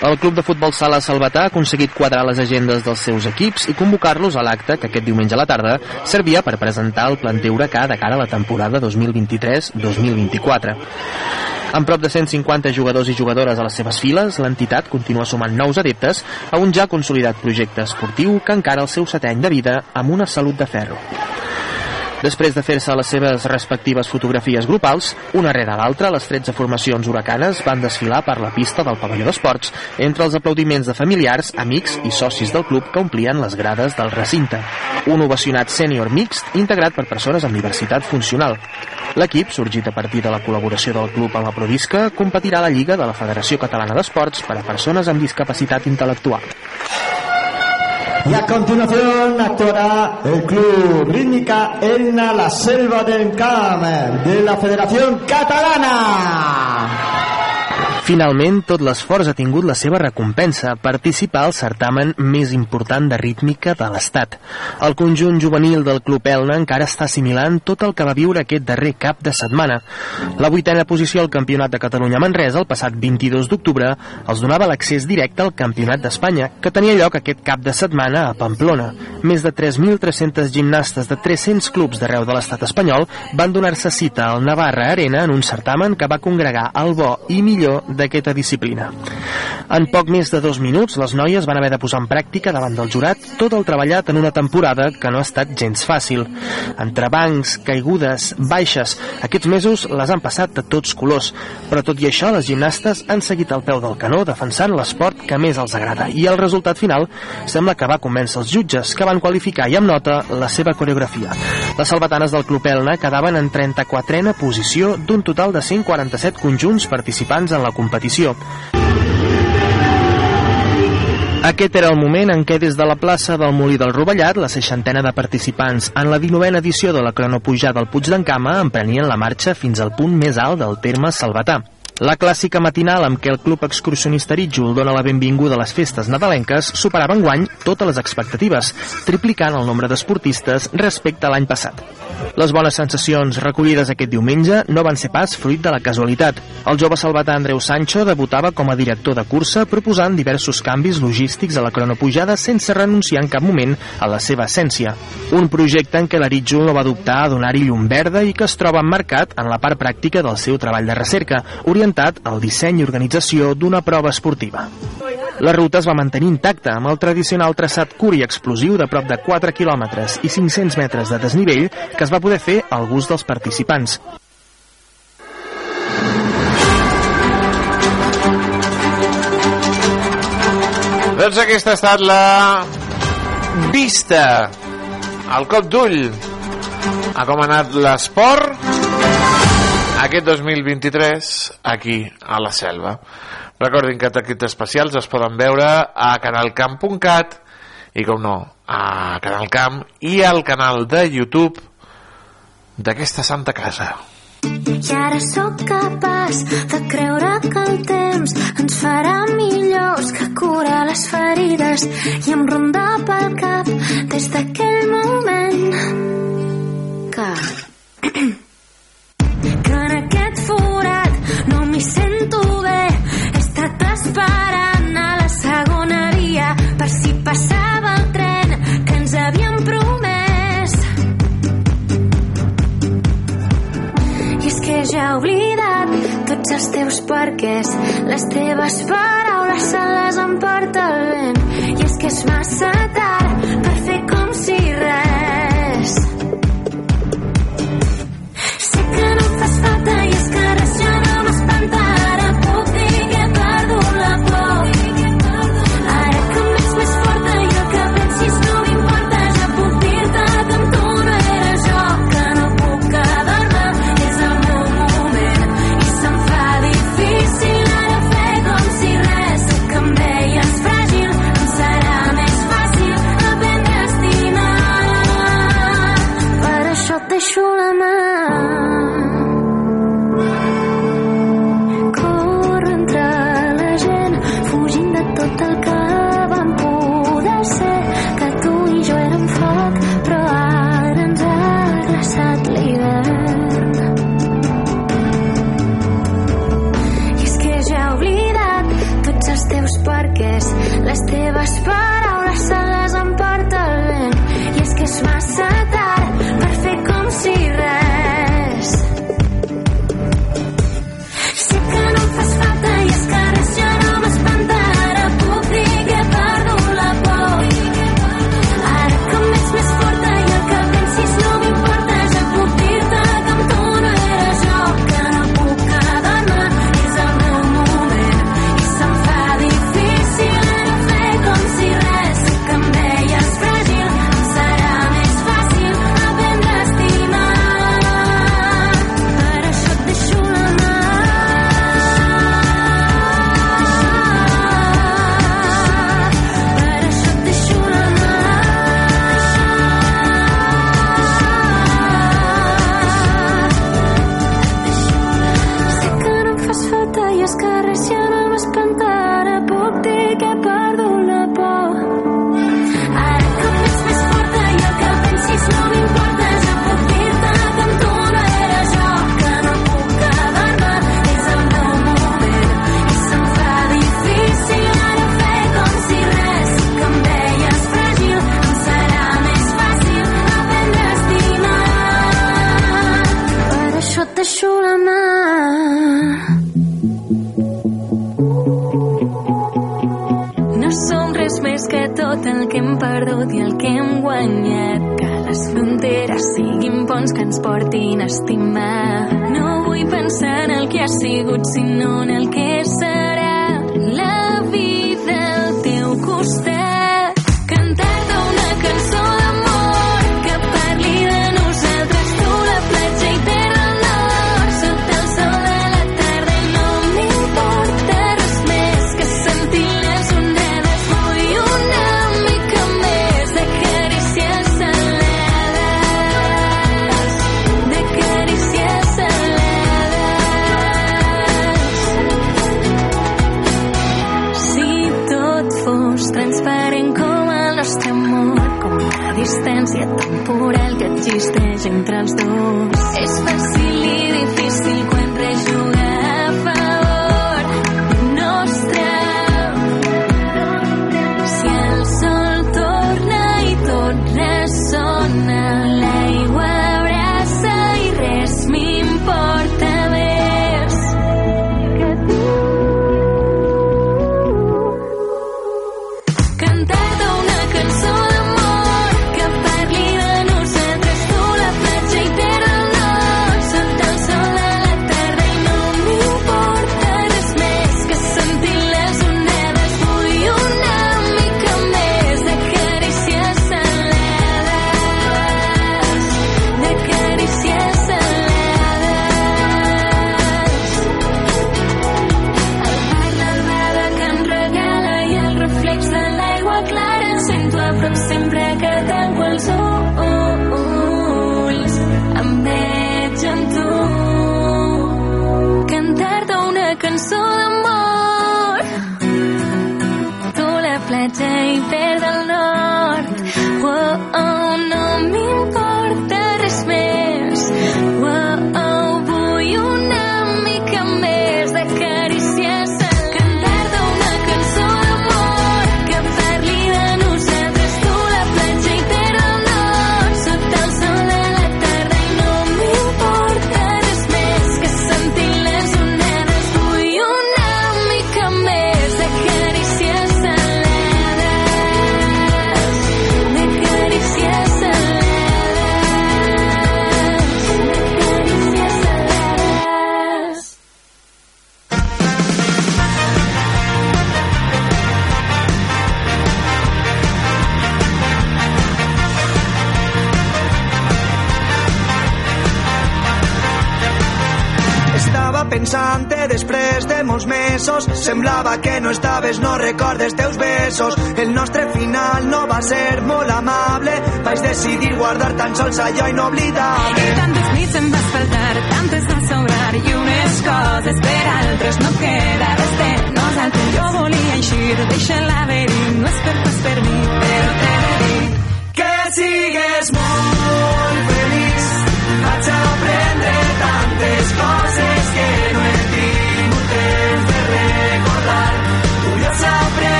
El club de futbol Sala Salvatà ha aconseguit quadrar les agendes dels seus equips i convocar-los a l'acte que aquest diumenge a la tarda servia per presentar el planter huracà de cara a la temporada 2023-2024. Amb prop de 150 jugadors i jugadores a les seves files, l'entitat continua sumant nous adeptes a un ja consolidat projecte esportiu que encara el seu setè any de vida amb una salut de ferro. Després de fer-se les seves respectives fotografies grupals, una rere l'altra, les 13 formacions huracanes van desfilar per la pista del pavelló d'esports entre els aplaudiments de familiars, amics i socis del club que omplien les grades del recinte. Un ovacionat sènior mixt integrat per persones amb diversitat funcional. L'equip, sorgit a partir de la col·laboració del club amb la Provisca, competirà a la Lliga de la Federació Catalana d'Esports per a persones amb discapacitat intel·lectual. Y a continuación actuará el club rítmica Elna La Selva del Camp de la Federación Catalana. Finalment, tot l'esforç ha tingut la seva recompensa, participar al certamen més important de rítmica de l'Estat. El conjunt juvenil del Club Elna encara està assimilant tot el que va viure aquest darrer cap de setmana. La vuitena posició al Campionat de Catalunya Manresa, el passat 22 d'octubre, els donava l'accés directe al Campionat d'Espanya, que tenia lloc aquest cap de setmana a Pamplona. Més de 3.300 gimnastes de 300 clubs d'arreu de l'estat espanyol van donar-se cita al Navarra Arena en un certamen que va congregar el bo i millor d'aquesta disciplina. En poc més de dos minuts, les noies van haver de posar en pràctica davant del jurat tot el treballat en una temporada que no ha estat gens fàcil. Entre bancs, caigudes, baixes, aquests mesos les han passat de tots colors, però tot i això les gimnastes han seguit al peu del canó defensant l'esport que més els agrada i el resultat final sembla que va convèncer els jutges que van qualificar i amb nota la seva coreografia. Les salvatanes del Club Elna quedaven en 34a posició d'un total de 147 conjunts participants en la competició. Aquest era el moment en què des de la plaça del Molí del Rovellat la seixantena de participants en la 19a edició de la cronopujada al Puig d'en Cama emprenien la marxa fins al punt més alt del terme Salvatà. La clàssica matinal amb què el Club Excursionista Rítjol dona la benvinguda a les festes nadalenques superava enguany totes les expectatives, triplicant el nombre d'esportistes respecte a l'any passat. Les bones sensacions recollides aquest diumenge no van ser pas fruit de la casualitat. El jove salvatà Andreu Sancho debutava com a director de cursa proposant diversos canvis logístics a la cronopujada sense renunciar en cap moment a la seva essència. Un projecte en què la Rítjol no va dubtar a donar-hi llum verda i que es troba emmarcat en la part pràctica del seu treball de recerca, orientat al disseny i organització d'una prova esportiva. La ruta es va mantenir intacta amb el tradicional traçat curt i explosiu de prop de 4 quilòmetres i 500 metres de desnivell que es va poder fer al gust dels participants. Doncs aquesta ha estat la vista, el cop d'ull a com ha anat l'esport aquest 2023 aquí a la selva. Recordin que aquests especials es poden veure a canalcamp.cat i com no, a Canal Camp i al canal de YouTube d'aquesta santa casa. I ara sóc capaç de creure que el temps ens farà millors que curar les ferides i em ronda pel cap des d'aquell moment que (clears throat) ja oblidat tots els teus perquès les teves paraules se les emporta el vent. I és que és massa tard per fer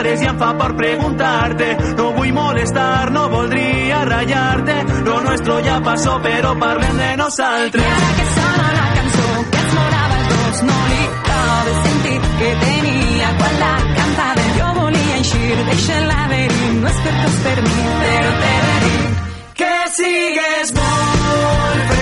pares i em fa por preguntar-te. No vull molestar, no voldria ratllar-te Lo nuestro ya pasó, pero parlem de nosaltres. Ara que sona la cançó que ens morava els dos No li cabe sentir que tenia quan la cantava. Jo volia eixir, deixa l'haver-hi No és per tu, és per mi, però t'he Que sigues molt feliç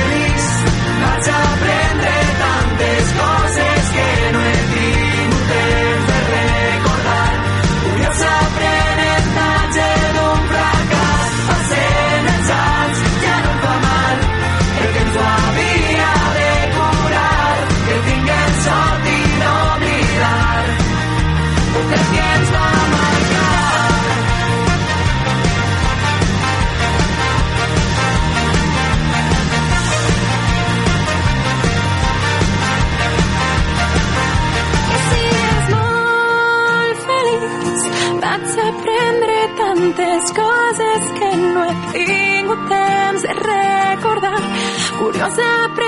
Nossa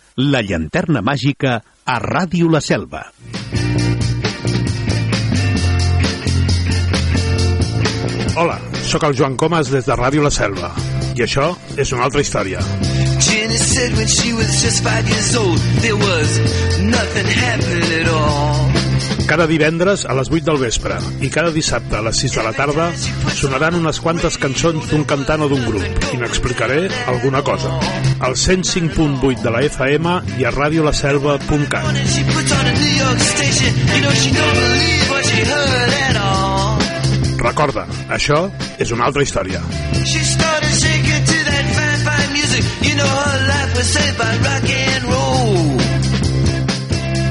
la llanterna màgica a Ràdio La Selva. Hola, sóc el Joan Comas des de Ràdio La Selva. I això és una altra història. Jenny said when she was just five years old, there was nothing happening at all. Cada divendres a les 8 del vespre i cada dissabte a les 6 de la tarda sonaran unes quantes cançons d'un cantant o d'un grup i n'explicaré alguna cosa. Al 105.8 de la FM i a radiolaselva.cat. Recorda, això és una altra història. You know her life was saved by rock and roll.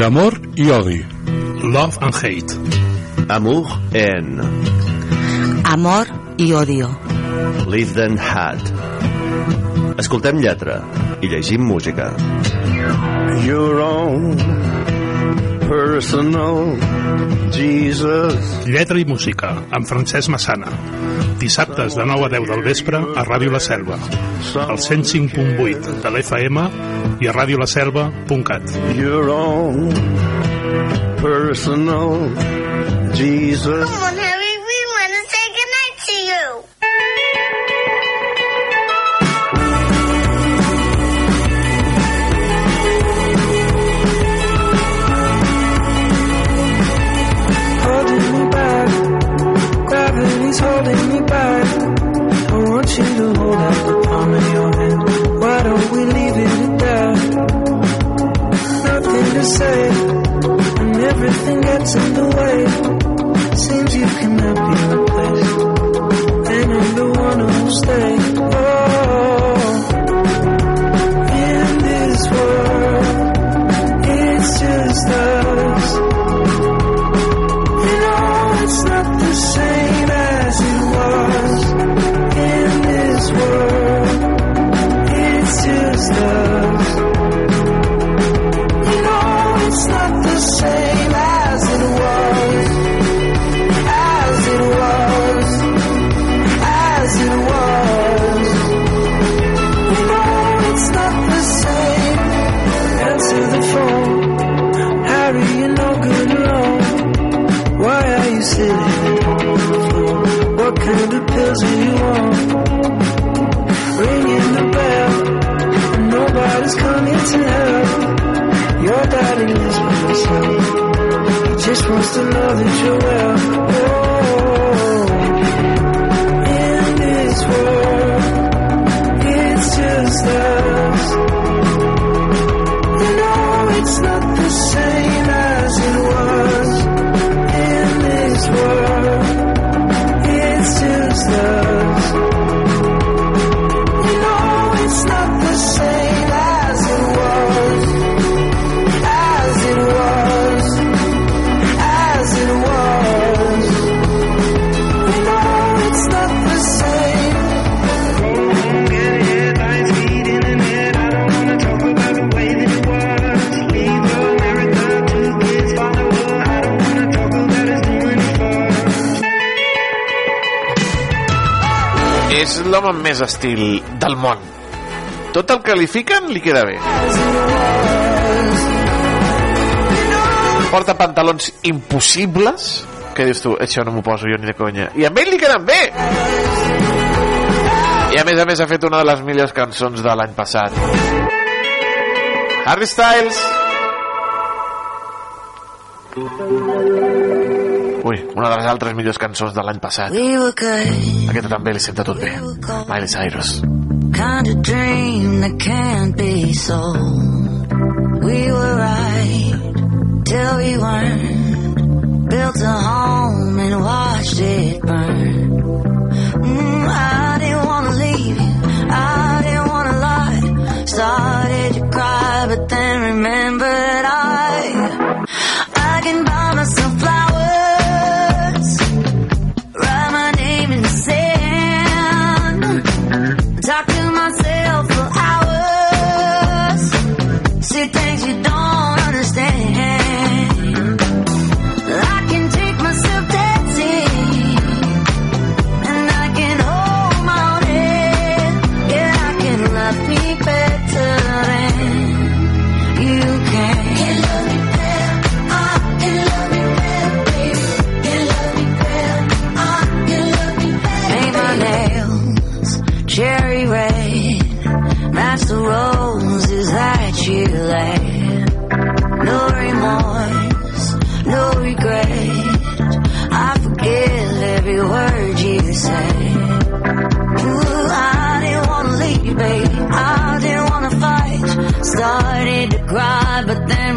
D'amor i odi. Love and hate. Amour en Amor i odio. Live Then Had. Escoltem lletra i llegim música. Your own personal Jesus. Lletra i música, amb Francesc Massana. Dissabtes de 9 a 10 del vespre a Ràdio La Selva. Al 105.8 de l'FM i a radiolaselva.cat. Your own personal Jesus. Come on, Harry, we want to say goodnight to you. holding me back. Gravity's holding me back. I want you to hold out the palm of your hand. Why don't we leave it at that? Nothing to say, and everything gets in the way. Seems you cannot be replaced, and I'm the one who'll stay. Just wants to know that you're well. És l'home més estil del món. Tot el que li fiquen li queda bé. porta pantalons impossibles que dius tu, això no m'ho poso jo ni de conya i a ell li queden bé i a més a més ha fet una de les millors cançons de l'any passat Harry Styles Ui, una de les altres millors cançons de l'any passat aquesta també li senta tot bé Miley Cyrus kind of dream that can't be sold. We were right till we weren't. Built a home and watched it burn. Mm, I didn't wanna leave you. I didn't wanna lie. Started to cry, but then remembered I I can buy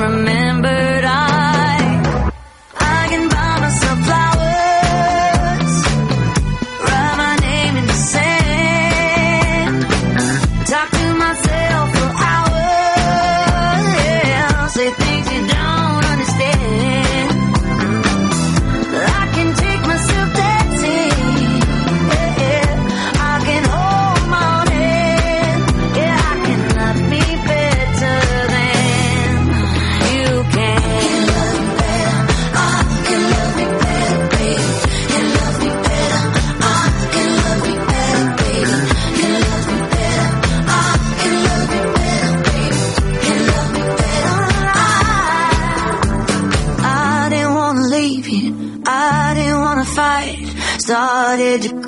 but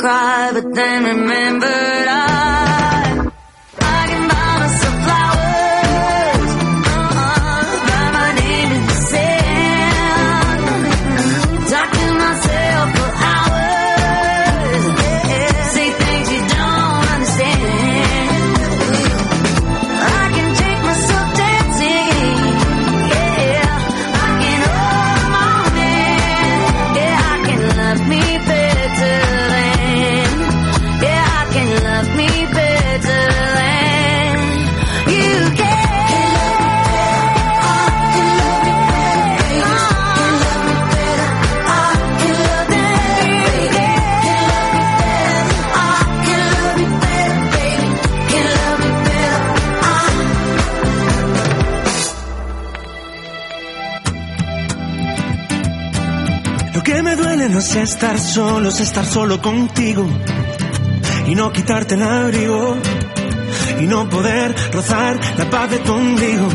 cry, but then remembered es estar solo, es estar solo contigo y no quitarte el abrigo y no poder rozar la paz de tu ombligo.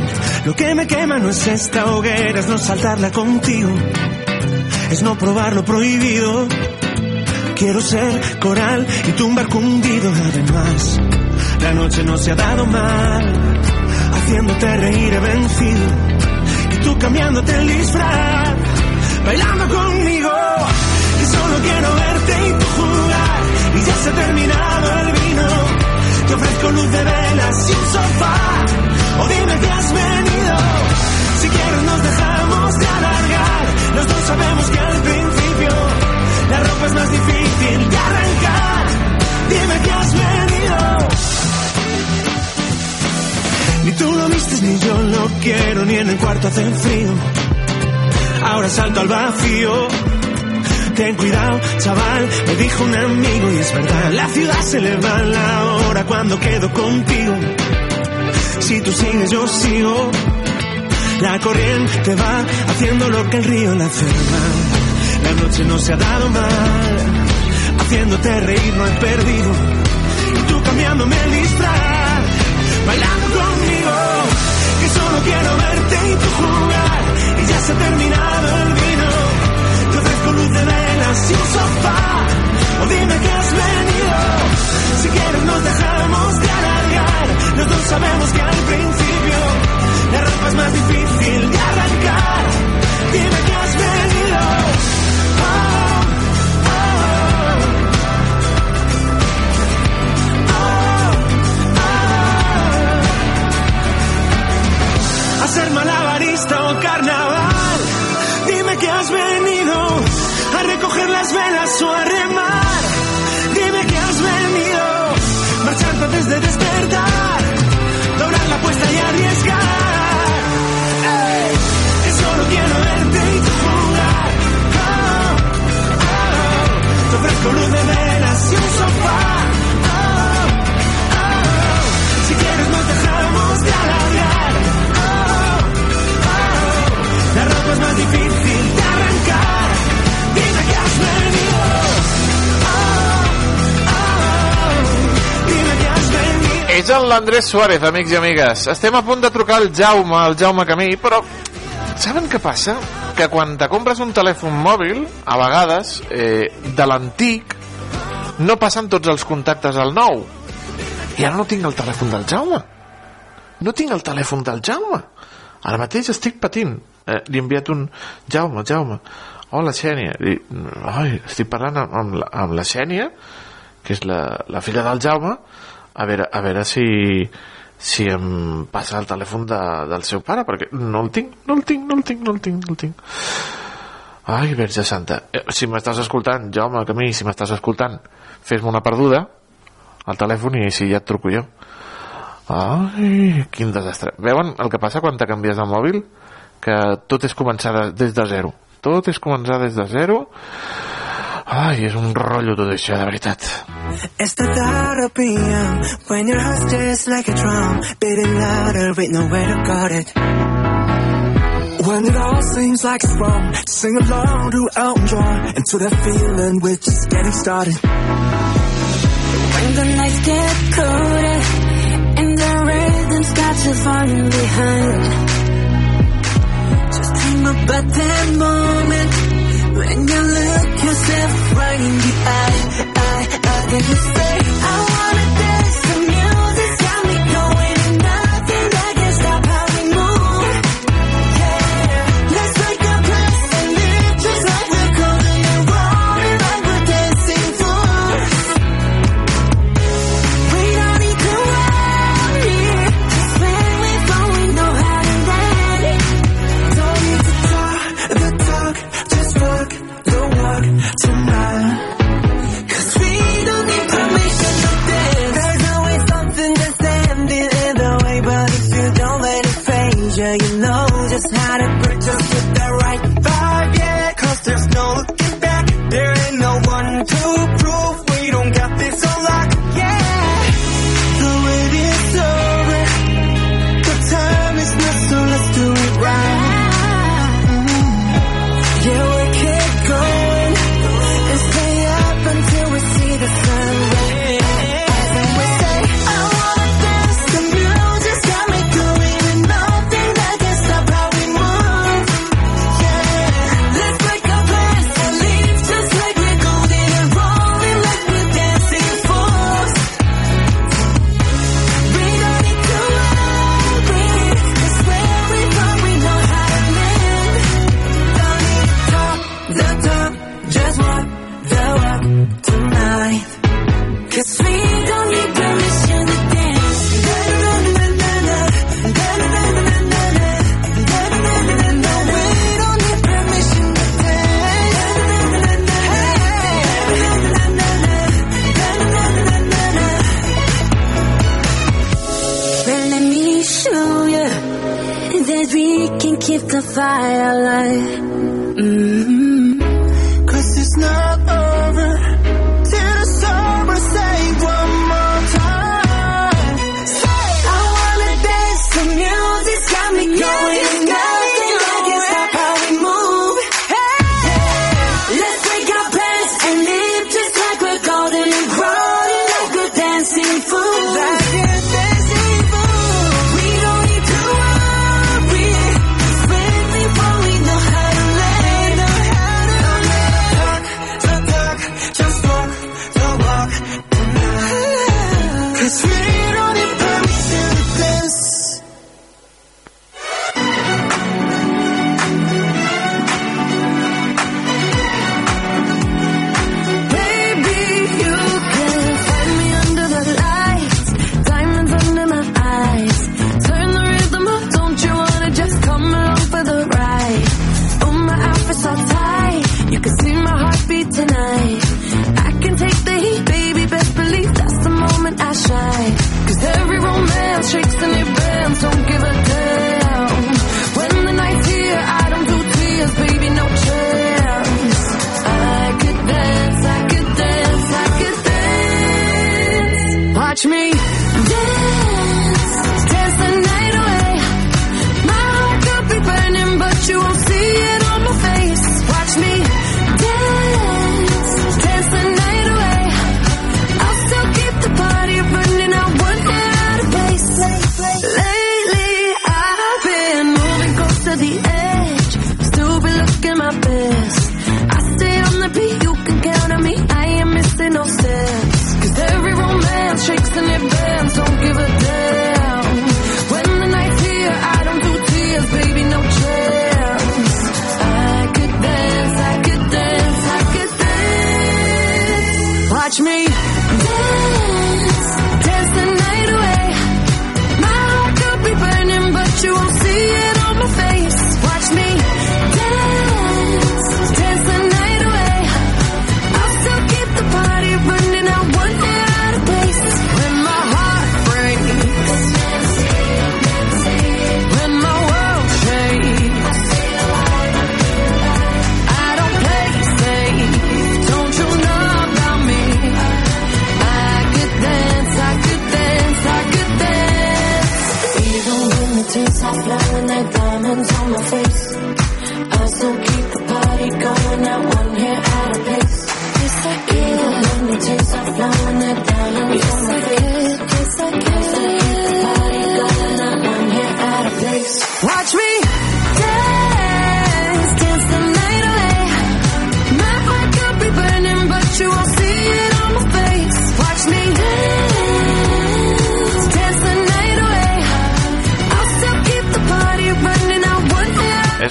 Lo que me quema no es esta hoguera, es no saltarla contigo, es no probar lo prohibido. Quiero ser coral y tu un barco hundido. Además, la noche no se ha dado mal, haciéndote reír he vencido y tú cambiándote el disfraz bailando conmigo. Quiero verte y tú jugar. Y ya se ha terminado el vino. Te ofrezco luz de velas y un sofá. O dime que has venido. Si quieres nos dejamos de alargar. Los dos sabemos que al principio la ropa es más difícil de arrancar. Dime que has venido. Ni tú lo vistes ni yo lo quiero, ni en el cuarto hace frío ahora salto al vacío. Ten cuidado, chaval, me dijo un amigo y es verdad, la ciudad se le va la hora cuando quedo contigo. Si tú sigues, yo sigo. La corriente va haciendo lo que el río la hace. La noche no se ha dado mal, haciéndote reír no he perdido. Y tú cambiándome el disfraz, bailando conmigo, que solo quiero verte y tú jugar. Y ya se ha terminado un sofá. O dime que has venido. Si quieres nos dejamos de alargar. Los dos sabemos que al principio la ropa es más difícil de arrancar. Dime que has venido. Oh, malabarista o carnaval, dime que has venido a recoger las velas o a remar. Dime que has venido marchando antes de despertar. Doblar la apuesta y arriesgar. Ey, que solo quiero verte y tú jugar. Oh, oh, te ofrezco luz de velas y un sofá. Oh, oh, si quieres nos dejamos de. Oh, oh, la más difícil el l'Andrés Suárez, amics i amigues. Estem a punt de trucar al Jaume, al Jaume Camí, però saben què passa? Que quan te compres un telèfon mòbil, a vegades, eh, de l'antic, no passen tots els contactes al nou. I ara no tinc el telèfon del Jaume. No tinc el telèfon del Jaume. Ara mateix estic patint. Eh, li he enviat un... Jaume, Jaume. Hola, Xènia. I, ai, estic parlant amb, amb, la, amb la Xènia, que és la, la filla del Jaume, a veure, a veure si, si em passa el telèfon de, del seu pare, perquè no el tinc, no el tinc, no el tinc, no el tinc, no el tinc. Ai, Verge Santa. Eh, si m'estàs escoltant, que a mi, si m'estàs escoltant, fes-me una perduda al telèfon i si ja et truco jo. Ai, quin desastre. Veuen el que passa quan te canvies de mòbil? Que tot és començar de, des de zero. Tot és començar des de zero. Ai, és un rotllo tot això, de veritat. It's the thought of PM when your heart's just like a drum, beating louder with nowhere to guard it. When it all seems like it's wrong, sing along to Elton John and that feeling we're just getting started. When the nights get colder and the rhythm's got you falling behind. Just dream about that moment when you look yourself right in the eye. eye, eye and you say, I wanna dance.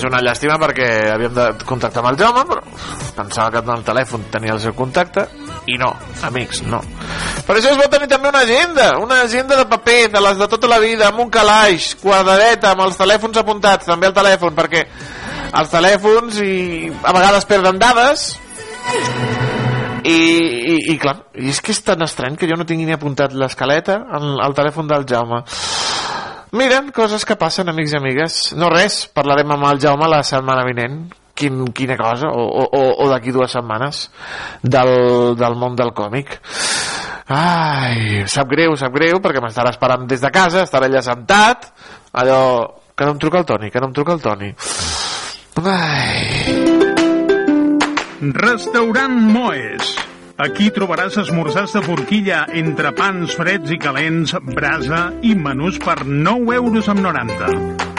Una llàstima perquè havíem de contactar amb el Jaume, però pensava que el telèfon tenia el seu contacte i no, amics, no. Per això es va tenir també una agenda, una agenda de paper, de les de tota la vida, amb un calaix, quadradeta, amb els telèfons apuntats, també al telèfon, perquè els telèfons i a vegades perden dades i, i, i clar, i és que és tan estrany que jo no tingui ni apuntat l'escaleta al, al telèfon del Jaume. Miren, coses que passen, amics i amigues. No res, parlarem amb el Jaume la setmana vinent. Quin, quina cosa, o, o, o, d'aquí dues setmanes, del, del món del còmic. Ai, sap greu, sap greu, perquè m'estarà esperant des de casa, estarà allà sentat, allò... Que no em truca el Toni, que no em truca el Toni. Ai... Restaurant Moes. Aquí trobaràs esmorzars de forquilla, entrepans freds i calents, brasa i menús per 9 euros amb 90.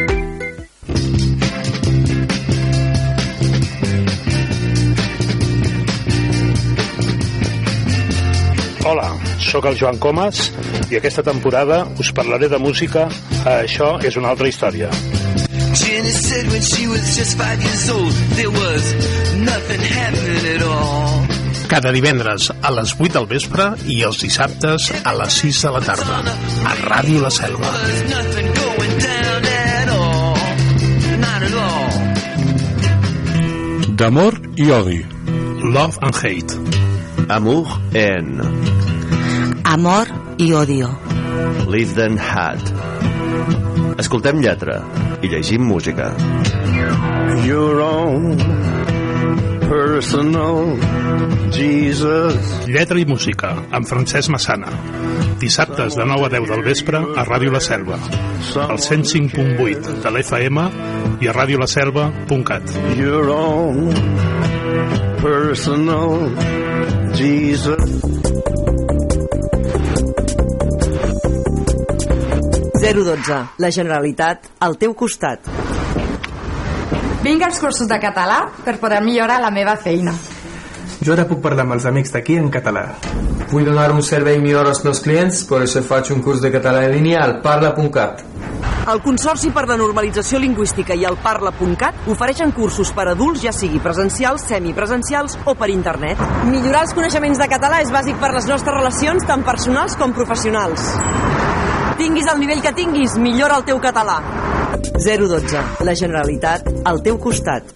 Hola, sóc el Joan Comas i aquesta temporada us parlaré de música a Això és una altra història. Jenny said when she was just five years old, there was nothing happening at all. Cada divendres a les 8 del vespre i els dissabtes a les 6 de la tarda. A Ràdio La Selva. D'amor i odi. Love and hate. Amour en Amor i odio. Live Then Had. Escoltem lletra i llegim música. Your own personal Jesus. Lletra i música, amb Francesc Massana. Dissabtes de 9 a 10 del vespre a Ràdio La Selva. Al 105.8 de l'FM i a radiolaselva.cat. Your own personal Jesus. 012. La Generalitat al teu costat. Vinc als cursos de català per poder millorar la meva feina. Jo ara puc parlar amb els amics d'aquí en català. Vull donar un servei millor als meus clients, per això faig un curs de català en línia al parla.cat. El Consorci per la Normalització Lingüística i el Parla.cat ofereixen cursos per a adults, ja sigui presencials, semipresencials o per internet. Millorar els coneixements de català és bàsic per les nostres relacions, tant personals com professionals. Tinguis el nivell que tinguis, millora el teu català. 012. La Generalitat al teu costat.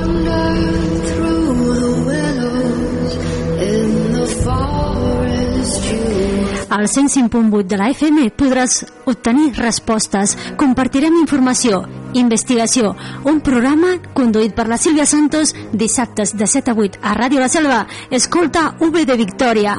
Al 105.8 de la FM podràs obtenir respostes, compartirem informació, investigació, un programa conduït per la Sílvia Santos dissabtes de 7 a 8 a Ràdio La Selva. Escolta V de Victòria.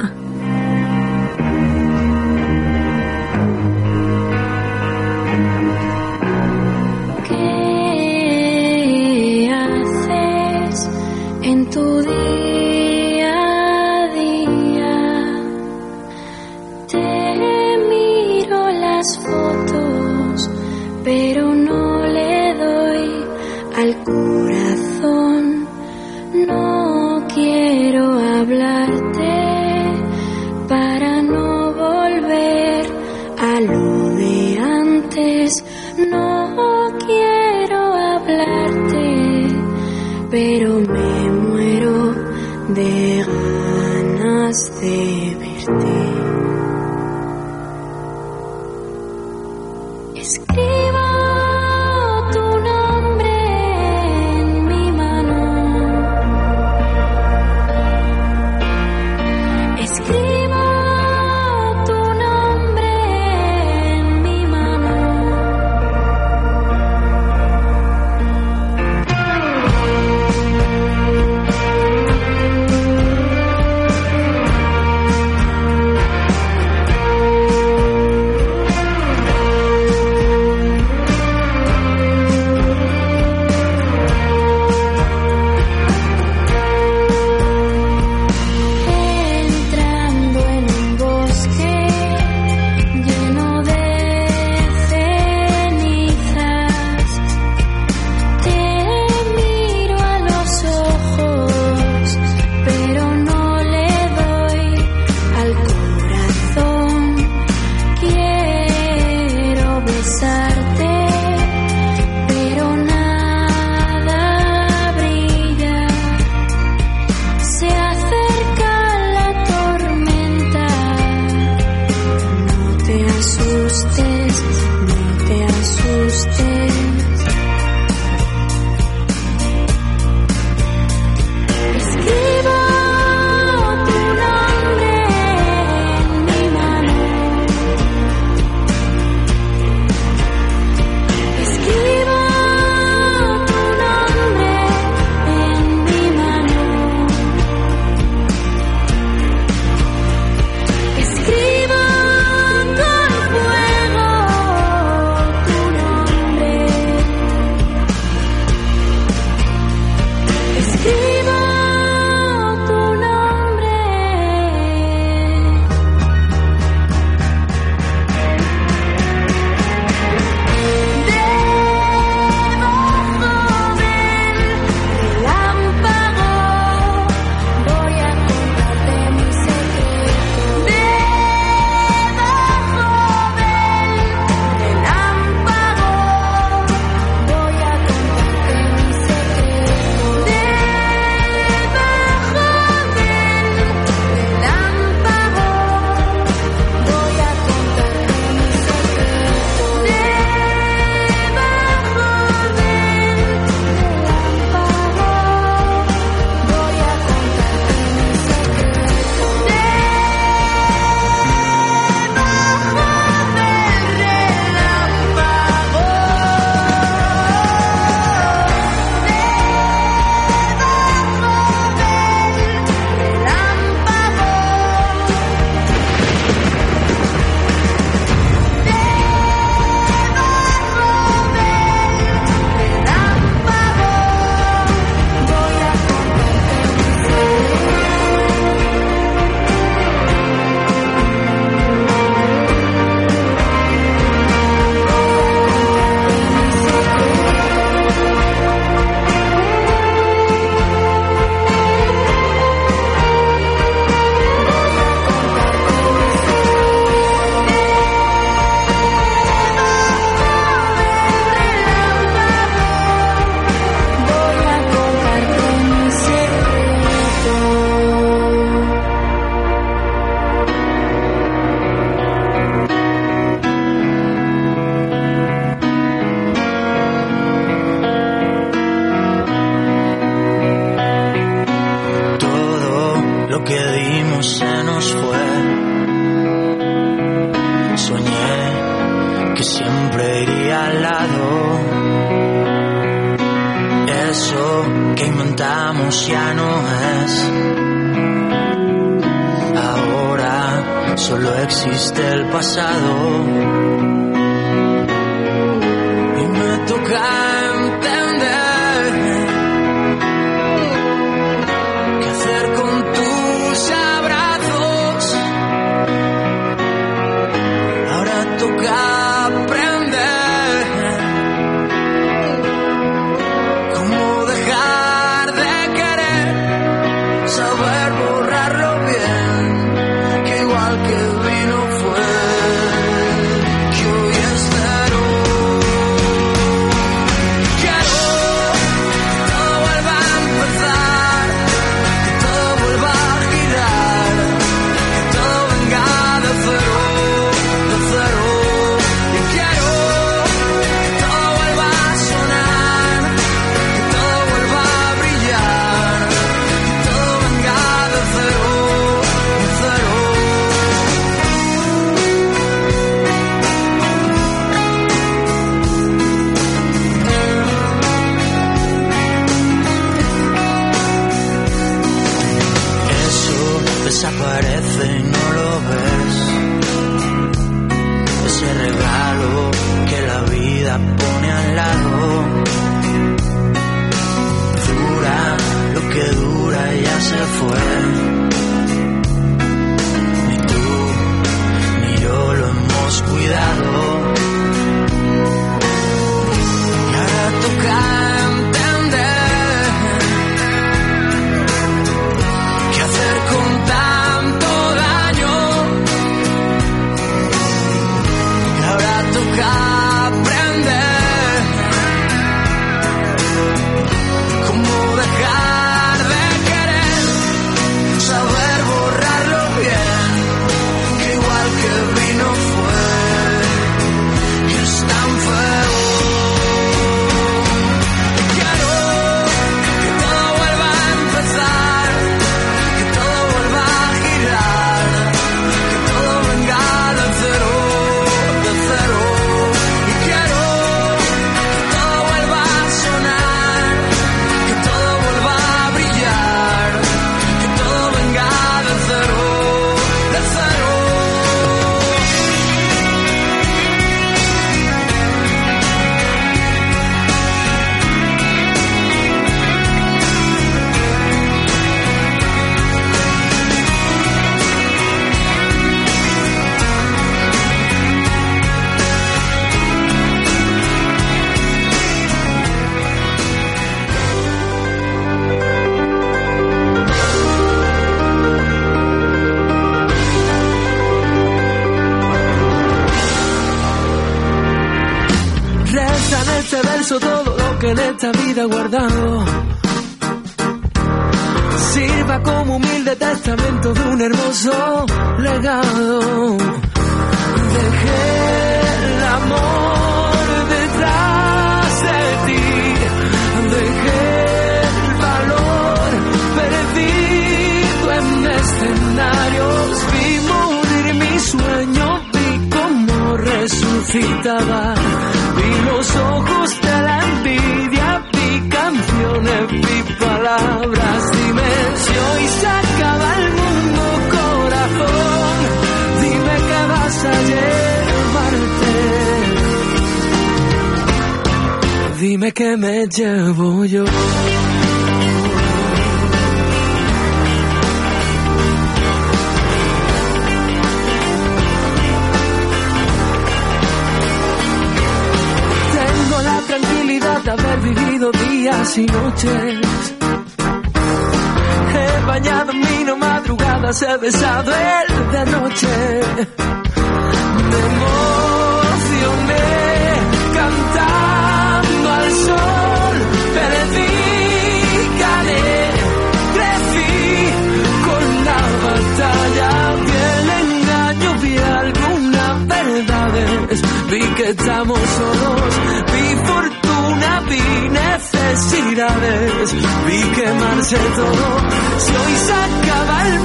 Todo, si hoy se acaba el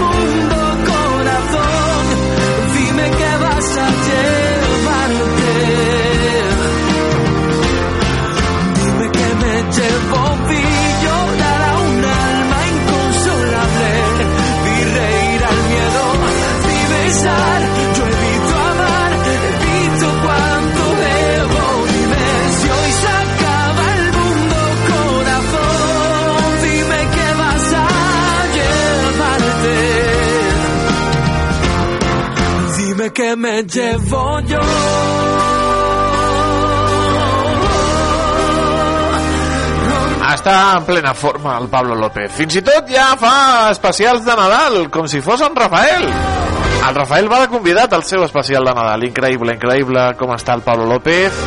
me llevo yo. Està en plena forma el Pablo López. Fins i tot ja fa especials de Nadal, com si fos en Rafael. El Rafael va de convidat al seu especial de Nadal. Increïble, increïble com està el Pablo López.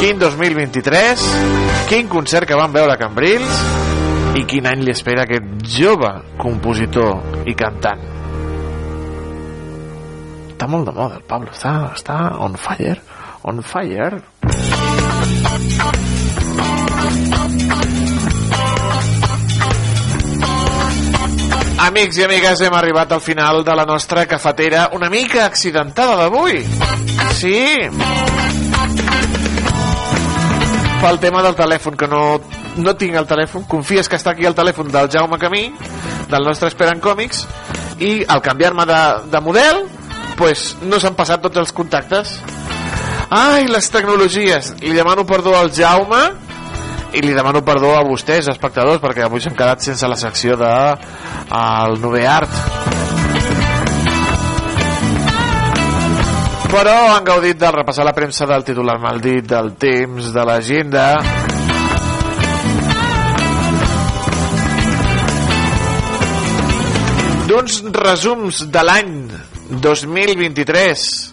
Quin 2023, quin concert que van veure a Cambrils i quin any li espera aquest jove compositor i cantant. Està molt de moda el Pablo, està, està on fire, on fire. Amics i amigues, hem arribat al final de la nostra cafetera una mica accidentada d'avui. Sí. Pel tema del telèfon, que no, no tinc el telèfon, confies que està aquí el telèfon del Jaume Camí, del nostre Esperant Còmics, i al canviar-me de, de model, pues, no s'han passat tots els contactes. Ai, les tecnologies. Li demano perdó al Jaume, i li demano perdó a vostès, espectadors, perquè avui s'han quedat sense la secció de el Nové Art. Però han gaudit de repassar la premsa del titular maldit, del temps, de l'agenda... d'uns resums de l'any 2023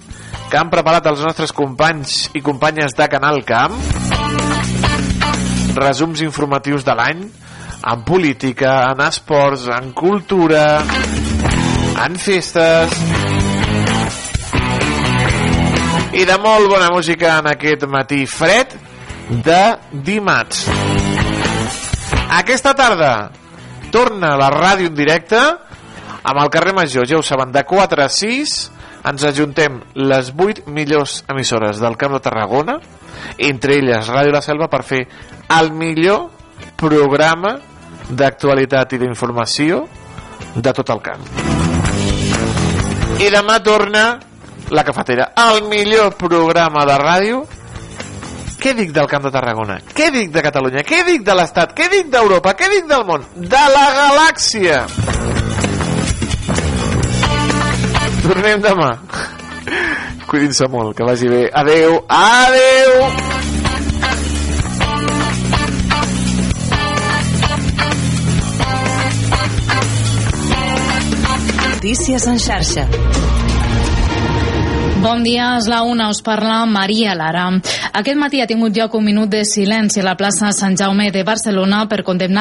que han preparat els nostres companys i companyes de Canal Camp resums informatius de l'any en política, en esports, en cultura, en festes i de molt bona música en aquest matí fred de dimarts. Aquesta tarda torna la ràdio en directe amb el carrer Major, ja ho saben, de 4 a 6 ens ajuntem les 8 millors emissores del Camp de Tarragona, entre elles Ràdio La Selva, per fer el millor programa d'actualitat i d'informació de tot el camp. I demà torna la cafetera, el millor programa de ràdio què dic del Camp de Tarragona? Què dic de Catalunya? Què dic de l'Estat? Què dic d'Europa? Què dic del món? De la galàxia! Tornem demà. Cuidin-se molt, que vagi bé. Adeu, adeu! Notícies en xarxa. Bon dia, és la una, us parla Maria Lara. Aquest matí ha tingut lloc un minut de silenci a la plaça Sant Jaume de Barcelona per condemnar